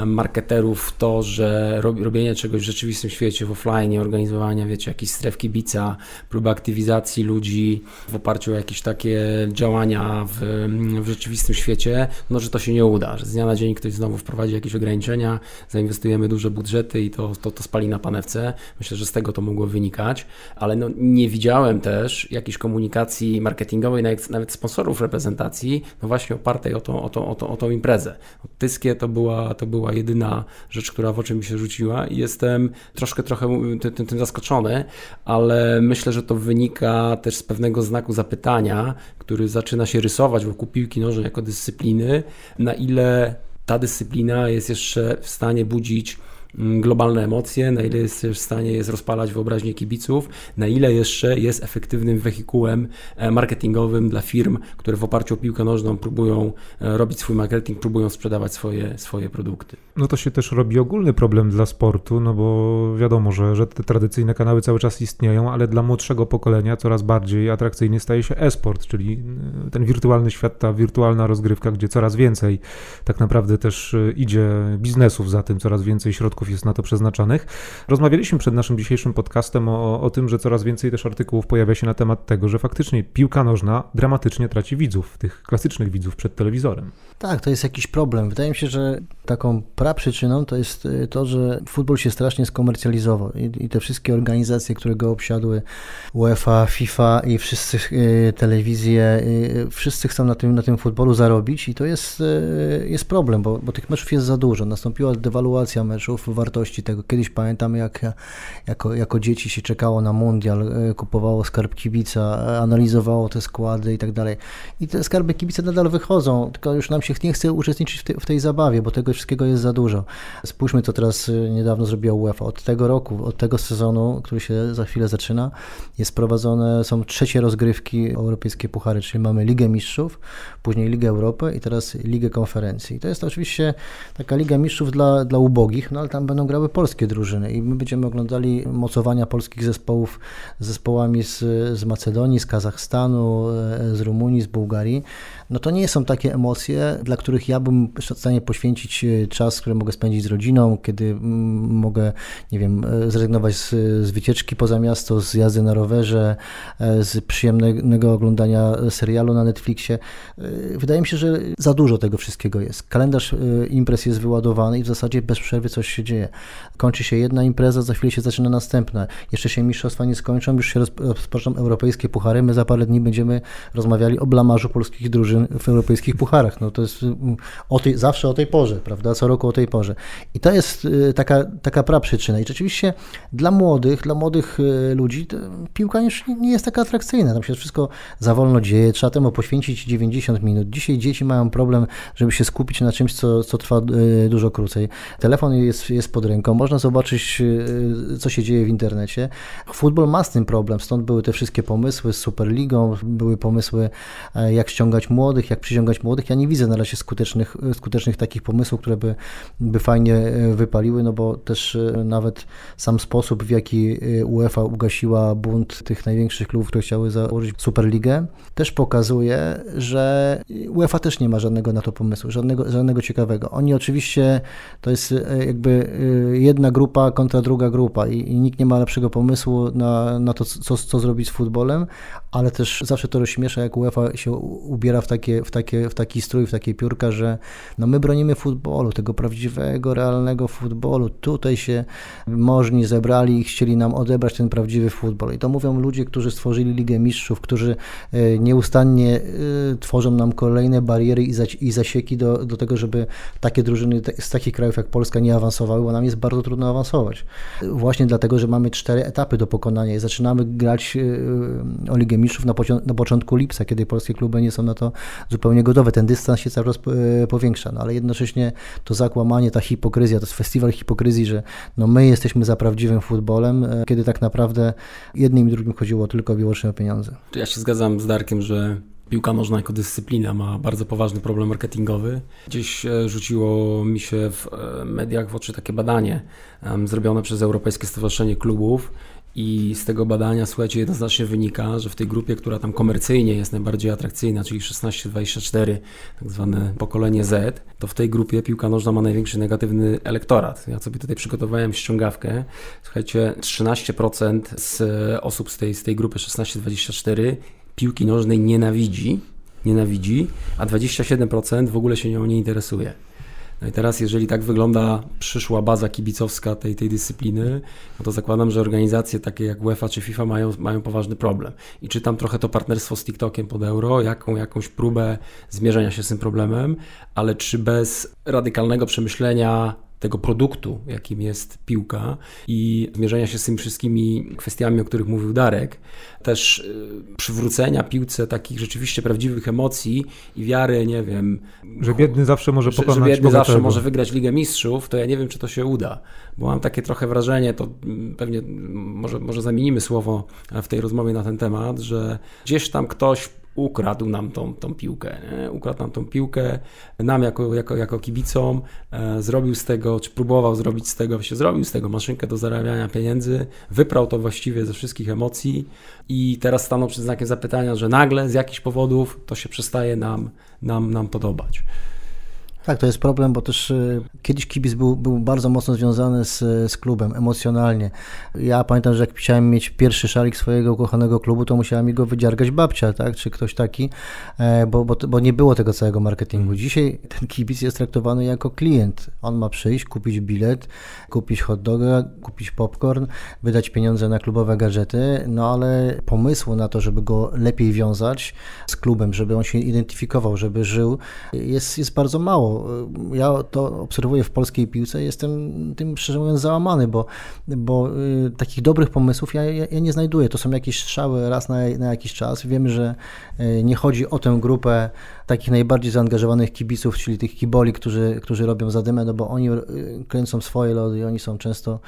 Speaker 4: marketerów w to, że robienie czegoś w rzeczywistym świecie, w offline, organizowania, wiecie, jakichś stref kibica, próba aktywizacji ludzi w oparciu o jakieś takie działania w, w rzeczywistym świecie, no, że to się nie uda, że z dnia na dzień ktoś znowu wprowadzi jakieś ograniczenia, zainwestujemy duże budżety i to, to, to spali na panewce. Myślę, że z tego to mogło wynikać, ale no, nie widziałem też jakiejś komunikacji marketingowej, nawet, nawet sponsorów reprezentacji, no właśnie opartej o tą, o tą, o tą, o tą imprezę. Tyskie to była, to była jedyna rzecz, która w oczy mi się rzuciła i jestem troszkę trochę tym, tym zaskoczony, ale myślę, że to wynika też z pewnego znaku zapytania, który zaczyna się rysować wokół piłki nożnej jako dyscypliny, na ile ta dyscyplina jest jeszcze w stanie budzić globalne emocje, na ile jest w stanie jest rozpalać wyobraźnię kibiców, na ile jeszcze jest efektywnym wehikułem e, marketingowym dla firm, które w oparciu o piłkę nożną próbują e, robić swój marketing, próbują sprzedawać swoje, swoje produkty.
Speaker 2: No to się też robi ogólny problem dla sportu, no bo wiadomo, że, że te tradycyjne kanały cały czas istnieją, ale dla młodszego pokolenia coraz bardziej atrakcyjny staje się e-sport, czyli e, ten wirtualny świat, ta wirtualna rozgrywka, gdzie coraz więcej tak naprawdę też idzie biznesów za tym, coraz więcej środków jest na to przeznaczonych. Rozmawialiśmy przed naszym dzisiejszym podcastem o, o tym, że coraz więcej też artykułów pojawia się na temat tego, że faktycznie piłka nożna dramatycznie traci widzów, tych klasycznych widzów przed telewizorem.
Speaker 3: Tak, to jest jakiś problem. Wydaje mi się, że taką praprzyczyną to jest y, to, że futbol się strasznie skomercjalizował i, i te wszystkie organizacje, które go obsiadły, UEFA, FIFA i wszyscy y, telewizje, y, wszyscy chcą na tym, na tym futbolu zarobić i to jest, jest problem, bo, bo tych meczów jest za dużo. Nastąpiła dewaluacja meczów, wartości tego. Kiedyś pamiętam, jak jako, jako dzieci się czekało na mundial, kupowało skarb kibica, analizowało te składy i tak dalej. I te skarby kibice nadal wychodzą, tylko już nam się nie chce uczestniczyć w, te, w tej zabawie, bo tego wszystkiego jest za dużo. Spójrzmy, co teraz y, niedawno zrobiła UEFA. Od tego roku, od tego sezonu, który się za chwilę zaczyna, jest prowadzone, są trzecie rozgrywki europejskie puchary, czyli mamy Ligę Mistrzów, później Ligę Europy i teraz Ligę Konferencji. To jest oczywiście taka Liga Mistrzów dla, dla ubogich, no ale tam będą grały polskie drużyny i my będziemy oglądali mocowania polskich zespołów zespołami z, z Macedonii, z Kazachstanu, e, z Rumunii, z Bułgarii no to nie są takie emocje, dla których ja bym w stanie poświęcić e, czas, który mogę spędzić z rodziną, kiedy mm, mogę, nie wiem, e, zrezygnować z, z wycieczki poza miasto, z jazdy na rowerze, e, z przyjemnego oglądania serialu na Netflixie. Wydaje mi się, że za dużo tego wszystkiego jest. Kalendarz imprez jest wyładowany i w zasadzie bez przerwy coś się dzieje. Kończy się jedna impreza, za chwilę się zaczyna następna. Jeszcze się mistrzostwa nie skończą, już się rozpoczną europejskie puchary. My za parę dni będziemy rozmawiali o blamarzu polskich drużyn w europejskich pucharach. No to jest mm, o tej, zawsze o tej porze, prawda? Co roku o tej porze. I to jest y, taka, taka praprzyczyna. I rzeczywiście dla młodych, dla młodych y, ludzi piłka już nie jest taka atrakcyjna. Tam się wszystko za wolno dzieje, trzeba temu poświęcić 90 minut. Dzisiaj dzieci mają problem, żeby się skupić na czymś, co, co trwa y, dużo krócej. Telefon jest, jest pod ręką, można zobaczyć, co się dzieje w internecie. Futbol ma z tym problem, stąd były te wszystkie pomysły z Superligą, były pomysły, e, jak ściągać młodych, młodych, jak przyciągać młodych. Ja nie widzę na razie skutecznych, skutecznych takich pomysłów, które by, by fajnie e, wypaliły, no bo też e, nawet sam sposób, w jaki e, UEFA ugasiła bunt tych największych klubów, które chciały założyć Superligę, też pokazuje, że UEFA też nie ma żadnego na to pomysłu, żadnego, żadnego ciekawego. Oni oczywiście, to jest jakby jedna grupa kontra druga grupa i, i nikt nie ma lepszego pomysłu na, na to, co, co zrobić z futbolem, ale też zawsze to rozśmiesza, jak UEFA się ubiera w takie, w, takie, w taki strój, w takie piórka, że no my bronimy futbolu, tego prawdziwego, realnego futbolu. Tutaj się możni zebrali i chcieli nam odebrać ten prawdziwy futbol. I to mówią ludzie, którzy stworzyli Ligę Mistrzów, którzy e, nieustannie e, tworzą nam kolejne bariery i zasieki do, do tego, żeby takie drużyny z takich krajów jak Polska nie awansowały, bo nam jest bardzo trudno awansować. Właśnie dlatego, że mamy cztery etapy do pokonania i zaczynamy grać e, o Ligę Mistrzów na, na początku lipca, kiedy polskie kluby nie są na to zupełnie gotowe. Ten dystans się cały czas e, powiększa, no ale jednocześnie to zakłamanie, ta hipokryzja, to jest festiwal hipokryzji, że no my jesteśmy za prawdziwym futbolem, e, kiedy tak naprawdę jednym i drugim chodziło tylko i wyłącznie o pieniądze.
Speaker 4: Ja się zgadzam z Darkiem, że piłka nożna jako dyscyplina ma bardzo poważny problem marketingowy. Gdzieś e, rzuciło mi się w mediach w oczy takie badanie zrobione przez Europejskie Stowarzyszenie Klubów, i z tego badania, słuchajcie, jednoznacznie wynika, że w tej grupie, która tam komercyjnie jest najbardziej atrakcyjna, czyli 16-24, tak zwane pokolenie Z, to w tej grupie piłka nożna ma największy negatywny elektorat. Ja sobie tutaj przygotowałem ściągawkę. Słuchajcie, 13% z osób z tej, z tej grupy 16-24 piłki nożnej nienawidzi, nienawidzi, a 27% w ogóle się nią nie interesuje. No i teraz, jeżeli tak wygląda przyszła baza kibicowska tej, tej dyscypliny, no to zakładam, że organizacje takie jak UEFA czy FIFA mają, mają poważny problem. I czytam trochę to partnerstwo z TikTokiem pod euro, jaką, jakąś próbę zmierzenia się z tym problemem, ale czy bez radykalnego przemyślenia tego produktu, jakim jest piłka i zmierzenia się z tymi wszystkimi kwestiami, o których mówił Darek, też y, przywrócenia piłce takich rzeczywiście prawdziwych emocji i wiary, nie wiem...
Speaker 2: Że biedny zawsze może pokonać
Speaker 4: Że, że biedny zawsze może wygrać Ligę Mistrzów, to ja nie wiem, czy to się uda, bo mam takie trochę wrażenie, to mm, pewnie mm, może, może zamienimy słowo w tej rozmowie na ten temat, że gdzieś tam ktoś ukradł nam tą, tą piłkę. Nie? Ukradł nam tą piłkę, nam jako, jako, jako kibicom, e, zrobił z tego, czy próbował zrobić z tego, się zrobił z tego maszynkę do zarabiania pieniędzy, wyprał to właściwie ze wszystkich emocji i teraz stanął przed znakiem zapytania, że nagle z jakichś powodów to się przestaje nam, nam, nam podobać.
Speaker 3: Tak, to jest problem, bo też y, kiedyś kibic był, był bardzo mocno związany z, z klubem emocjonalnie. Ja pamiętam, że jak chciałem mieć pierwszy szalik swojego ukochanego klubu, to musiała mi go wydziargać babcia, tak, czy ktoś taki, e, bo, bo, bo nie było tego całego marketingu. Dzisiaj ten kibic jest traktowany jako klient. On ma przyjść, kupić bilet, kupić hot doga, kupić popcorn, wydać pieniądze na klubowe gadżety, no ale pomysłu na to, żeby go lepiej wiązać z klubem, żeby on się identyfikował, żeby żył, jest, jest bardzo mało. Ja to obserwuję w polskiej piłce, jestem tym szczerze mówiąc załamany, bo, bo y, takich dobrych pomysłów ja, ja, ja nie znajduję. To są jakieś strzały raz na, na jakiś czas. Wiemy, że y, nie chodzi o tę grupę takich najbardziej zaangażowanych kibiców, czyli tych kiboli, którzy, którzy robią zadymę, no bo oni y, kręcą swoje lody i oni są często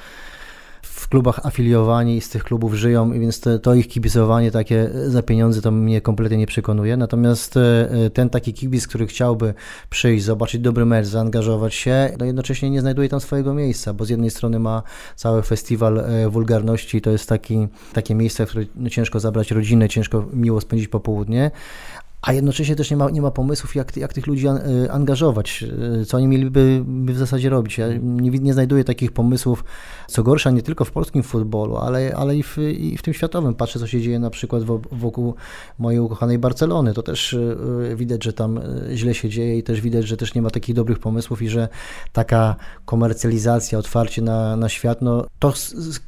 Speaker 3: w klubach afiliowani i z tych klubów żyją, więc to, to, ich kibicowanie takie za pieniądze to mnie kompletnie nie przekonuje. Natomiast e, ten taki kibic, który chciałby przyjść, zobaczyć dobry mecz, zaangażować się, no jednocześnie nie znajduje tam swojego miejsca, bo z jednej strony ma cały festiwal e, wulgarności, to jest taki, takie miejsce, w które no, ciężko zabrać rodzinę, ciężko miło spędzić popołudnie, a jednocześnie też nie ma, nie ma pomysłów, jak, jak tych ludzi angażować, co oni mieliby w zasadzie robić. Ja nie, nie znajduję takich pomysłów, co gorsza, nie tylko w polskim futbolu, ale, ale i, w, i w tym światowym. Patrzę, co się dzieje na przykład wokół mojej ukochanej Barcelony. To też widać, że tam źle się dzieje i też widać, że też nie ma takich dobrych pomysłów i że taka komercjalizacja, otwarcie na, na świat, no to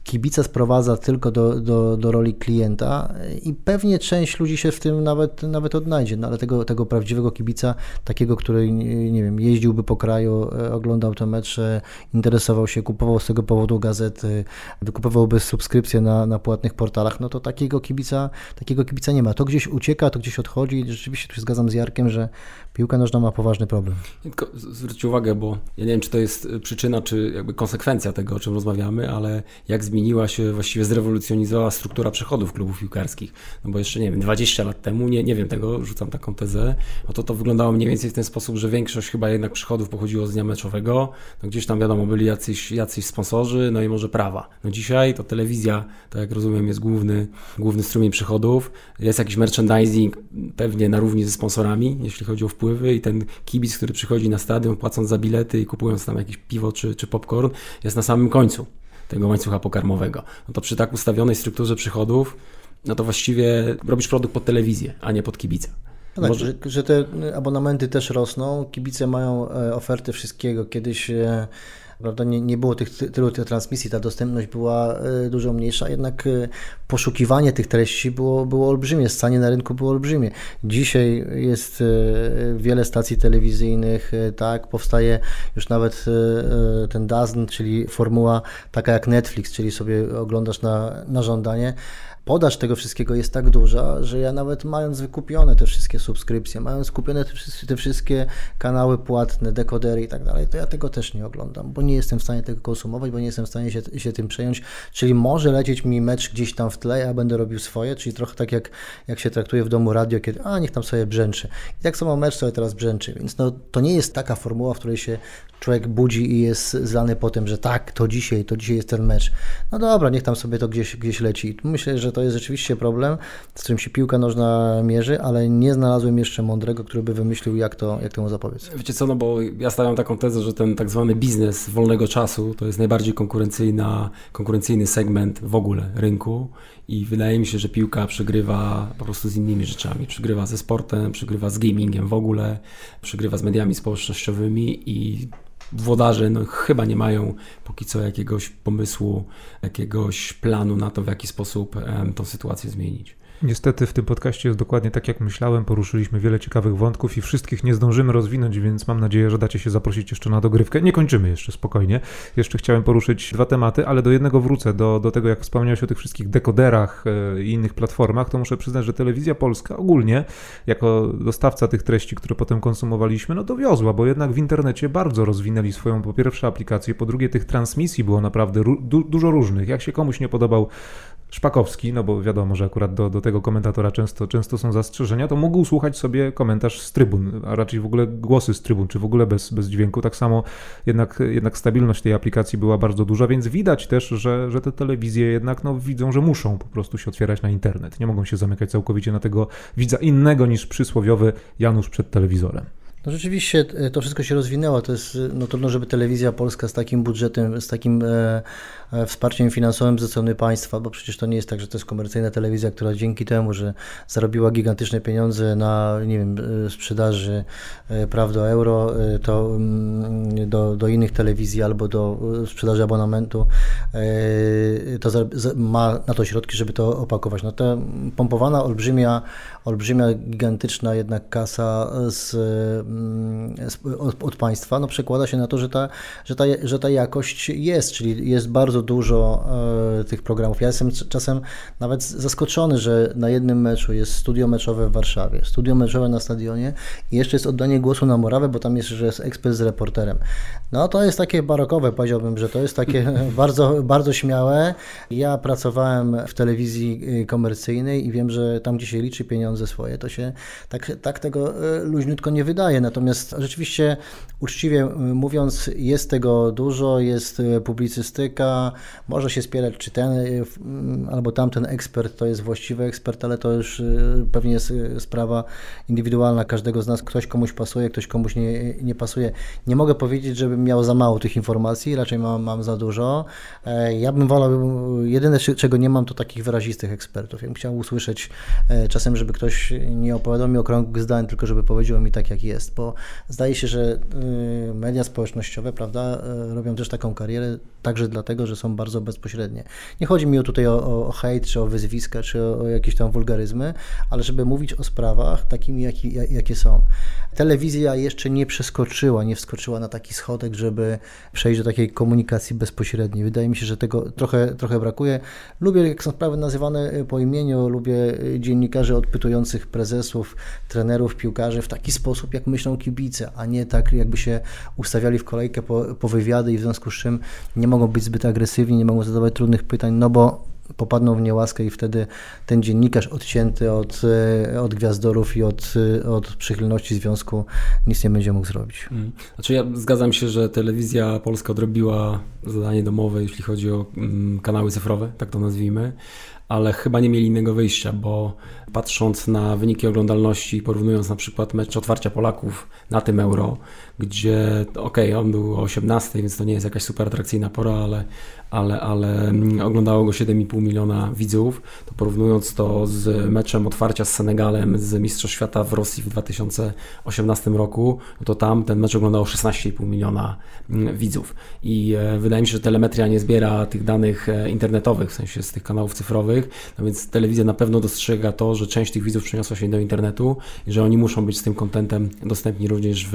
Speaker 3: kibica sprowadza tylko do, do, do roli klienta i pewnie część ludzi się w tym nawet, nawet odnajdzie, no ale tego, tego prawdziwego kibica, takiego, który, nie wiem, jeździłby po kraju, oglądał te mecze, interesował się, kupował z tego powodu gazety, wykupowałby subskrypcje na, na płatnych portalach, no to takiego kibica, takiego kibica nie ma. To gdzieś ucieka, to gdzieś odchodzi i rzeczywiście tu się zgadzam z Jarkiem, że piłka nożna ma poważny problem.
Speaker 4: Tylko zwróćcie uwagę, bo ja nie wiem, czy to jest przyczyna, czy jakby konsekwencja tego, o czym rozmawiamy, ale jak zmieniła się, właściwie zrewolucjonizowała struktura przychodów klubów piłkarskich. No bo jeszcze, nie wiem, 20 lat temu, nie, nie wiem tego, rzucam taką tezę, no to to wyglądało mniej więcej w ten sposób, że większość chyba jednak przychodów pochodziło z dnia meczowego, no gdzieś tam wiadomo, byli jacyś, jacyś sponsorzy, no i może prawa. No dzisiaj to telewizja, tak jak rozumiem, jest główny, główny strumień przychodów, jest jakiś merchandising pewnie na równi ze sponsorami, jeśli chodzi o wpływy i ten kibic, który przychodzi na stadion, płacąc za bilety i kupując tam jakieś piwo czy, czy popcorn, jest na samym końcu tego łańcucha pokarmowego. No to przy tak ustawionej strukturze przychodów, no to właściwie robisz produkt pod telewizję, a nie pod kibica.
Speaker 3: No tak, Może... że, że, te abonamenty też rosną, kibice mają oferty wszystkiego. Kiedyś prawda, nie, nie było tych, tylu tych transmisji, ta dostępność była dużo mniejsza, jednak poszukiwanie tych treści było, było olbrzymie, stanie na rynku było olbrzymie. Dzisiaj jest wiele stacji telewizyjnych, tak, powstaje już nawet ten DAZN, czyli formuła taka jak Netflix, czyli sobie oglądasz na, na żądanie podaż tego wszystkiego jest tak duża, że ja nawet mając wykupione te wszystkie subskrypcje, mając kupione te, te wszystkie kanały płatne, dekodery i tak dalej, to ja tego też nie oglądam, bo nie jestem w stanie tego konsumować, bo nie jestem w stanie się, się tym przejąć. Czyli może lecieć mi mecz gdzieś tam w tle, ja będę robił swoje, czyli trochę tak jak, jak się traktuje w domu radio, kiedy a niech tam sobie brzęczy. I tak samo mecz sobie teraz brzęczy, więc no, to nie jest taka formuła, w której się człowiek budzi i jest zlany po tym, że tak, to dzisiaj, to dzisiaj jest ten mecz. No dobra, niech tam sobie to gdzieś, gdzieś leci. Myślę, że to jest rzeczywiście problem, z którym się piłka nożna mierzy, ale nie znalazłem jeszcze mądrego, który by wymyślił, jak, to, jak temu zapobiec.
Speaker 4: Wiecie co, no bo ja stawiam taką tezę, że ten tak zwany biznes wolnego czasu to jest najbardziej konkurencyjna, konkurencyjny segment w ogóle rynku i wydaje mi się, że piłka przegrywa po prostu z innymi rzeczami. Przegrywa ze sportem, przegrywa z gamingiem w ogóle, przegrywa z mediami społecznościowymi i włodarze no, chyba nie mają póki co jakiegoś pomysłu, jakiegoś planu na to, w jaki sposób um, tą sytuację zmienić.
Speaker 2: Niestety w tym podcaście jest dokładnie tak, jak myślałem. Poruszyliśmy wiele ciekawych wątków i wszystkich nie zdążymy rozwinąć, więc mam nadzieję, że dacie się zaprosić jeszcze na dogrywkę. Nie kończymy jeszcze, spokojnie. Jeszcze chciałem poruszyć dwa tematy, ale do jednego wrócę, do, do tego, jak wspomniałeś o tych wszystkich dekoderach e, i innych platformach, to muszę przyznać, że telewizja polska ogólnie, jako dostawca tych treści, które potem konsumowaliśmy, no dowiozła, bo jednak w internecie bardzo rozwinęli swoją po pierwsze aplikację, po drugie tych transmisji było naprawdę du dużo różnych. Jak się komuś nie podobał Szpakowski, no bo wiadomo, że akurat do, do tego komentatora często, często są zastrzeżenia, to mógł słuchać sobie komentarz z trybun, a raczej w ogóle głosy z trybun, czy w ogóle bez, bez dźwięku. Tak samo jednak, jednak stabilność tej aplikacji była bardzo duża, więc widać też, że, że te telewizje jednak no, widzą, że muszą po prostu się otwierać na internet. Nie mogą się zamykać całkowicie na tego widza innego niż przysłowiowy Janusz przed telewizorem.
Speaker 3: No rzeczywiście e, to wszystko się rozwinęło. To jest no trudno, żeby telewizja polska z takim budżetem, z takim e, e, wsparciem finansowym ze strony państwa, bo przecież to nie jest tak, że to jest komercyjna telewizja, która dzięki temu, że zarobiła gigantyczne pieniądze na nie wiem, e, sprzedaży e, praw do euro, e, to mm, do, do innych telewizji albo do sprzedaży abonamentu, to za, za, ma na to środki, żeby to opakować. No to pompowana olbrzymia, olbrzymia, gigantyczna jednak kasa z Mm, od, od, państwa, no przekłada się na to, że ta, że, ta, że ta jakość jest, czyli jest bardzo dużo e, tych programów. Ja jestem czasem nawet zaskoczony, że na jednym meczu jest studio meczowe w Warszawie, studio meczowe na stadionie i jeszcze jest oddanie głosu na Morawę, bo tam jest, że jest ekspert z reporterem. No to jest takie barokowe, powiedziałbym, że to jest takie bardzo, bardzo śmiałe. Ja pracowałem w telewizji y, komercyjnej i wiem, że tam, gdzie się liczy pieniądze swoje, to się tak, tak tego y, luźniutko nie wydaje. Natomiast rzeczywiście, uczciwie y, mówiąc, jest tego dużo, jest publicystyka, może się spierać, czy ten mm, albo tamten ekspert to jest właściwy ekspert, ale to już pewnie jest sprawa indywidualna każdego z nas. Ktoś komuś pasuje, ktoś komuś nie, nie pasuje. Nie mogę powiedzieć, żeby miał za mało tych informacji, raczej mam, mam za dużo. E, ja bym wolał, jedyne czego nie mam, to takich wyrazistych ekspertów. Ja bym chciał usłyszeć e, czasem, żeby ktoś nie opowiadał mi okrągłych zdań, tylko żeby powiedział mi tak, jak jest, bo zdaje się, że e, media społecznościowe, prawda, robią też taką karierę także dlatego, że są bardzo bezpośrednie. Nie chodzi mi tutaj o, o, o hejt, czy o wyzwiska, czy o, o, jakieś tam wulgaryzmy, ale żeby mówić o sprawach takimi, jaki, jakie są. Telewizja jeszcze nie przeskoczyła, nie wskoczyła na taki schodek, żeby przejść do takiej komunikacji bezpośredniej. Wydaje mi się, że tego trochę, trochę brakuje. Lubię, jak są sprawy nazywane po imieniu, lubię dziennikarzy odpytujących prezesów, trenerów, piłkarzy w taki sposób, jak myślą kibice, a nie tak, jakby się ustawiali w kolejkę po, po wywiady i w związku z czym nie mogą być zbyt agresywni, nie mogą zadawać trudnych pytań, no bo popadną w niełaskę i wtedy ten dziennikarz odcięty od, e, od gwiazdorów i od, e, od przychylności związku nic nie będzie mógł zrobić.
Speaker 4: Mm. Znaczy ja zgadzam się, że telewizja polska odrobiła zadanie domowe, jeśli chodzi o mm, kanały cyfrowe, tak to nazwijmy, ale chyba nie mieli innego wyjścia, bo patrząc na wyniki oglądalności, porównując na przykład mecz otwarcia Polaków na tym euro, gdzie okej, okay, on był o 18, więc to nie jest jakaś super atrakcyjna pora, ale, ale, ale mm, oglądało go 7,5 miliona widzów, to porównując to z meczem otwarcia z Senegalem z Mistrzostw Świata w Rosji w 2018 roku, no to tam ten mecz oglądało 16,5 miliona mm, widzów. I e, wydaje mi się, że telemetria nie zbiera tych danych e, internetowych, w sensie z tych kanałów cyfrowych, no więc telewizja na pewno dostrzega to, że część tych widzów przeniosła się do internetu i że oni muszą być z tym kontentem dostępni również w,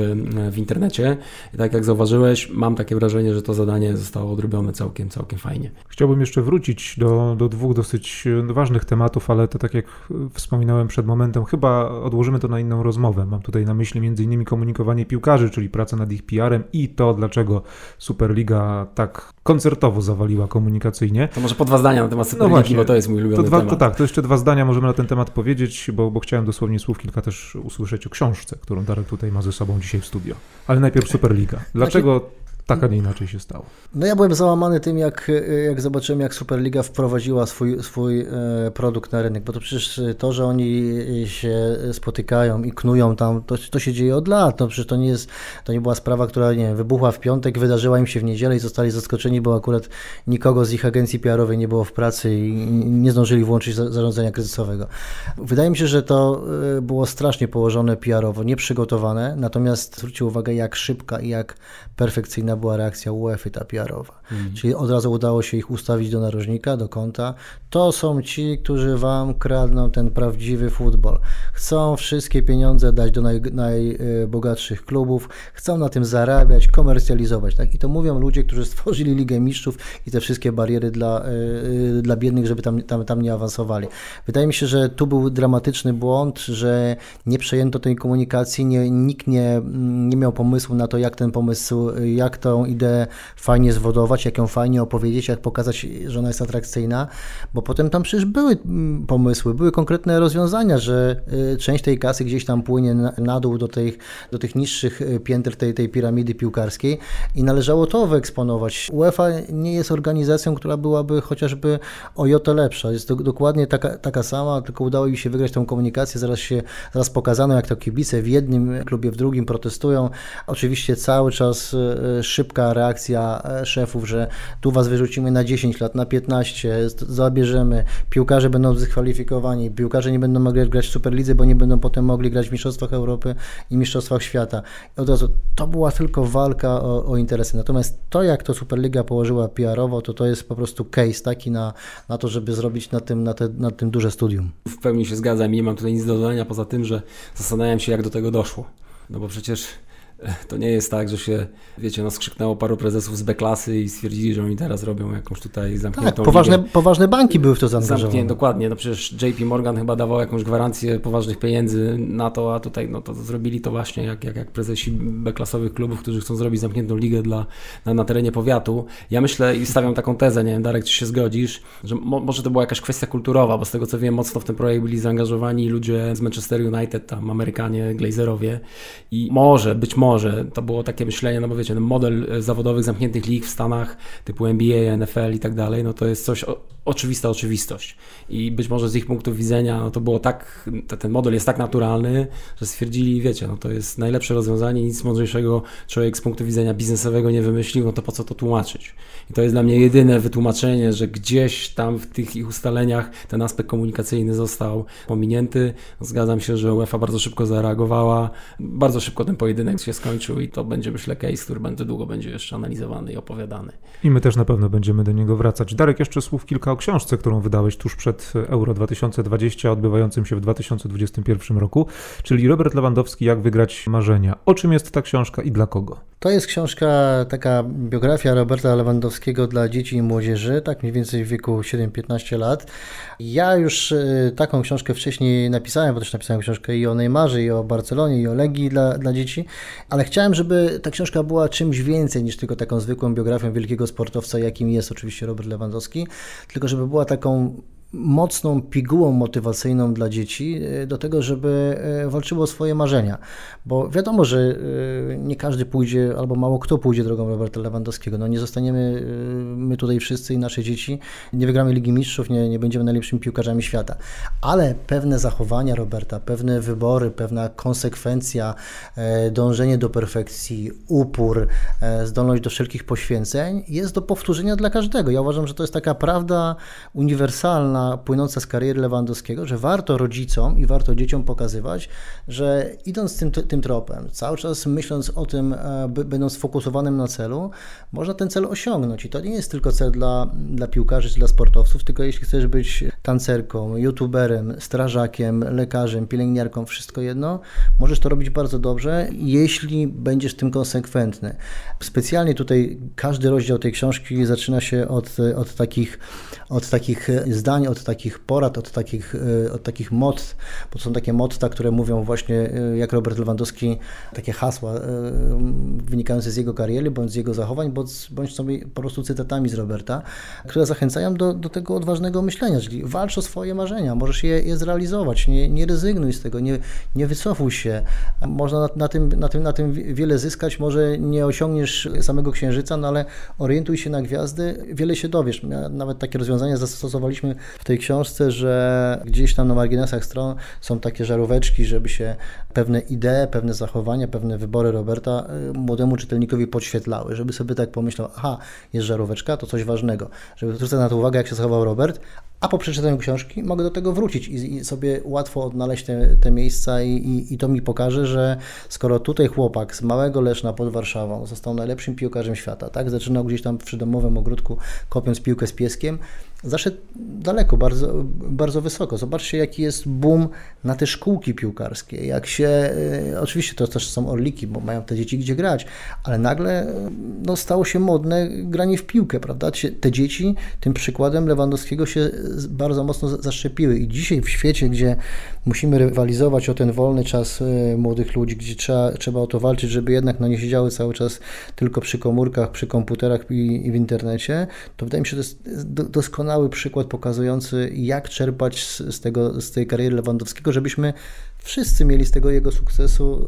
Speaker 4: w internecie. I tak jak zauważyłeś, mam takie wrażenie, że to zadanie zostało odrobione całkiem, całkiem fajnie.
Speaker 2: Chciałbym jeszcze wrócić do, do dwóch dosyć ważnych tematów, ale to tak jak wspominałem przed momentem, chyba odłożymy to na inną rozmowę. Mam tutaj na myśli m.in. komunikowanie piłkarzy, czyli pracę nad ich PR-em i to, dlaczego Superliga tak koncertowo zawaliła komunikacyjnie.
Speaker 4: To może po dwa zdania na temat no Superligi, no właśnie, bo to jest mój ulubiony
Speaker 2: to dwa,
Speaker 4: temat.
Speaker 2: To tak, to jeszcze dwa zdania możemy na ten temat powiedzieć, bo, bo chciałem dosłownie słów kilka też usłyszeć o książce, którą Darek tutaj ma ze sobą dzisiaj w studio. Ale najpierw Superliga. Dlaczego tak, a nie inaczej się stało.
Speaker 3: No ja byłem załamany tym, jak, jak zobaczyłem, jak Superliga wprowadziła swój, swój e, produkt na rynek, bo to przecież to, że oni się spotykają i knują tam, to, to się dzieje od lat. To przecież to nie jest, to nie była sprawa, która nie wiem, wybuchła w piątek, wydarzyła im się w niedzielę i zostali zaskoczeni, bo akurat nikogo z ich agencji PR-owej nie było w pracy i nie zdążyli włączyć zarządzania kryzysowego. Wydaje mi się, że to e, było strasznie położone PR-owo, nieprzygotowane, natomiast zwróćcie uwagę, jak szybka i jak perfekcyjna była reakcja UEFA ta PR-owa. Mhm. Czyli od razu udało się ich ustawić do narożnika, do kąta. To są ci, którzy wam kradną ten prawdziwy futbol. Chcą wszystkie pieniądze dać do naj, najbogatszych klubów, chcą na tym zarabiać, komercjalizować. Tak? I to mówią ludzie, którzy stworzyli Ligę Mistrzów i te wszystkie bariery dla, yy, dla biednych, żeby tam, tam, tam nie awansowali. Wydaje mi się, że tu był dramatyczny błąd, że nie przejęto tej komunikacji, nie, nikt nie, nie miał pomysłu na to, jak ten pomysł, jak tą ideę fajnie zwodować, jak ją fajnie opowiedzieć, jak pokazać, że ona jest atrakcyjna, bo potem tam przecież były mm, pomysły, były konkretne rozwiązania, że y, część tej kasy gdzieś tam płynie na, dół do tych, do tych niższych y, pięter tej, tej piramidy piłkarskiej i należało to wyeksponować. UEFA nie jest organizacją, która byłaby chociażby o jotę lepsza. Jest do, dokładnie taka, taka sama, tylko udało im się wygrać tą komunikację. Zaraz się zaraz pokazano, jak to kibice w jednym klubie, w drugim protestują. Oczywiście cały czas e, szybka reakcja e, szefów, że tu was wyrzucimy na 10 lat, na 15, zabierzemy, piłkarze będą dyskwalifikowani, piłkarze nie będą mogli grać w Superlidze, bo nie będą potem mogli grać w Mistrzostwach Europy i Mistrzostwach Świata. I od razu to była tylko walka o, o interesy. Natomiast to, jak to Superliga położyła PR-owo, to to jest po prostu case taki na, na to, żeby zrobić na tym, na, te, na tym duże studium.
Speaker 4: W pełni się zgadzam i nie mam tutaj nic do dodania poza tym, że zastanawiam się, jak do tego doszło. No bo przecież to nie jest tak, że się, wiecie, no skrzyknęło paru prezesów z B-klasy i stwierdzili, że oni teraz robią jakąś tutaj zamkniętą
Speaker 3: tak, poważne, poważne banki były w to zaangażowane. Zamknię,
Speaker 4: dokładnie, no przecież JP Morgan chyba dawał jakąś gwarancję poważnych pieniędzy na to, a tutaj no to zrobili to właśnie jak, jak, jak prezesi B-klasowych klubów, którzy chcą zrobić zamkniętą ligę dla, na, na terenie powiatu. Ja myślę i stawiam taką tezę, nie wiem, Darek, czy się zgodzisz, że mo, może to była jakaś kwestia kulturowa, bo z tego co wiem, mocno w ten projekt byli zaangażowani ludzie z Manchester United, tam Amerykanie, Glazerowie i może, być może to było takie myślenie, no bo wiecie, no model e, zawodowych zamkniętych lig w Stanach typu NBA, NFL i tak dalej, no to jest coś oczywista oczywistość. I być może z ich punktu widzenia no to było tak, ten model jest tak naturalny, że stwierdzili, wiecie, no to jest najlepsze rozwiązanie, nic mądrzejszego człowiek z punktu widzenia biznesowego nie wymyślił, no to po co to tłumaczyć? I to jest dla mnie jedyne wytłumaczenie, że gdzieś tam w tych ich ustaleniach ten aspekt komunikacyjny został pominięty. Zgadzam się, że UEFA bardzo szybko zareagowała, bardzo szybko ten pojedynek się skończył i to będzie myślę case, który będzie długo będzie jeszcze analizowany i opowiadany.
Speaker 2: I my też na pewno będziemy do niego wracać. Darek, jeszcze słów kilka o książce, którą wydałeś tuż przed Euro 2020, odbywającym się w 2021 roku, czyli Robert Lewandowski, Jak wygrać marzenia. O czym jest ta książka i dla kogo?
Speaker 3: To jest książka, taka biografia Roberta Lewandowskiego dla dzieci i młodzieży, tak mniej więcej w wieku 7-15 lat. Ja już y, taką książkę wcześniej napisałem, bo też napisałem książkę i o Neymarze, i o Barcelonie, i o Legii dla, dla dzieci, ale chciałem, żeby ta książka była czymś więcej niż tylko taką zwykłą biografią wielkiego sportowca, jakim jest oczywiście Robert Lewandowski, tylko żeby była taką mocną pigułą motywacyjną dla dzieci e, do tego, żeby e, walczyło o swoje marzenia. Bo wiadomo, że e, nie każdy pójdzie, albo mało kto pójdzie drogą Roberta Lewandowskiego. No nie zostaniemy my tutaj wszyscy i nasze dzieci, nie wygramy Ligi Mistrzów, nie, nie będziemy najlepszymi piłkarzami świata. Ale pewne zachowania Roberta, pewne wybory, pewna konsekwencja, dążenie do perfekcji, upór, zdolność do wszelkich poświęceń jest do powtórzenia dla każdego. Ja uważam, że to jest taka prawda uniwersalna, płynąca z kariery Lewandowskiego, że warto rodzicom i warto dzieciom pokazywać, że idąc tym, tym tropem, cały czas myśląc o tym, e, by, będąc sfokusowanym na celu, można ten cel osiągnąć. I to nie jest tylko cel dla, dla piłkarzy czy dla sportowców, tylko jeśli chcesz być tancerką, youtuberem, strażakiem, lekarzem, pielęgniarką, wszystko jedno, możesz to robić bardzo dobrze, jeśli będziesz tym konsekwentny. Specjalnie tutaj każdy rozdział tej książki zaczyna się od, od, takich, od takich zdań, od takich porad, od takich, e, od takich mod, bo są takie motta, które mówią właśnie e, jak Robert Lewandowski, takie hasła e, wynikające z jego kariery, bądź z jego zachowań, bądź, bądź sobie po prostu cytatami z Roberta, które zachęcają do, do tego odważnego myślenia, czyli walcz o swoje marzenia, możesz je, je zrealizować, nie, nie rezygnuj z tego, nie, nie wycofuj się. Można na, na, tym, na, tym, na tym wiele zyskać, może nie osiągniesz samego księżyca, no ale orientuj się na gwiazdy, wiele się dowiesz. Nawet takie rozwiązania zastosowaliśmy w tej książce, że gdzieś tam na marginesach stron są takie żaróweczki, żeby się pewne idee, pewne zachowania, pewne wybory Roberta y, młodemu czytelnikowi podświetlały, żeby sobie tak pomyślał, aha, jest żaróweczka, to coś ważnego, żeby zwrócić na to uwagę, jak się zachował Robert, a po przeczytaniu książki mogę do tego wrócić i, i sobie łatwo odnaleźć te, te miejsca i, i, i, to mi pokaże, że skoro tutaj chłopak z małego Leszna pod Warszawą został najlepszym piłkarzem świata, tak, zaczynał gdzieś tam przy domowym ogródku kopiąc piłkę z pieskiem, zaszedł daleko, bardzo, bardzo wysoko. Zobaczcie, jaki jest boom na te szkółki piłkarskie. Jak się, e, oczywiście to też są orliki, bo mają te dzieci gdzie grać, ale nagle no, stało się modne granie w piłkę, prawda? Te dzieci tym przykładem Lewandowskiego się bardzo mocno zaszczepiły i dzisiaj w świecie, gdzie musimy rywalizować o ten wolny czas e, młodych ludzi, gdzie trzeba, trzeba o to walczyć, żeby jednak no, nie siedziały cały czas tylko przy komórkach, przy komputerach i, i w internecie, to wydaje mi się, że to jest doskonale doskonały przykład pokazujący, jak czerpać z, z, tego, z tej kariery Lewandowskiego, żebyśmy wszyscy mieli z tego jego sukcesu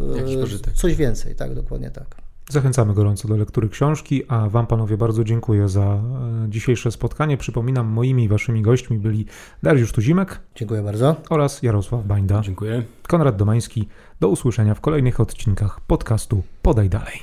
Speaker 3: e, coś więcej. Tak, dokładnie tak.
Speaker 2: Zachęcamy gorąco do lektury książki, a Wam panowie bardzo dziękuję za e, dzisiejsze spotkanie. Przypominam, moimi i Waszymi gośćmi byli Dariusz Tuzimek.
Speaker 3: Dziękuję bardzo.
Speaker 2: Oraz Jarosław Bańda.
Speaker 4: Dziękuję.
Speaker 2: Konrad Domański. Do usłyszenia w kolejnych odcinkach podcastu Podaj Dalej.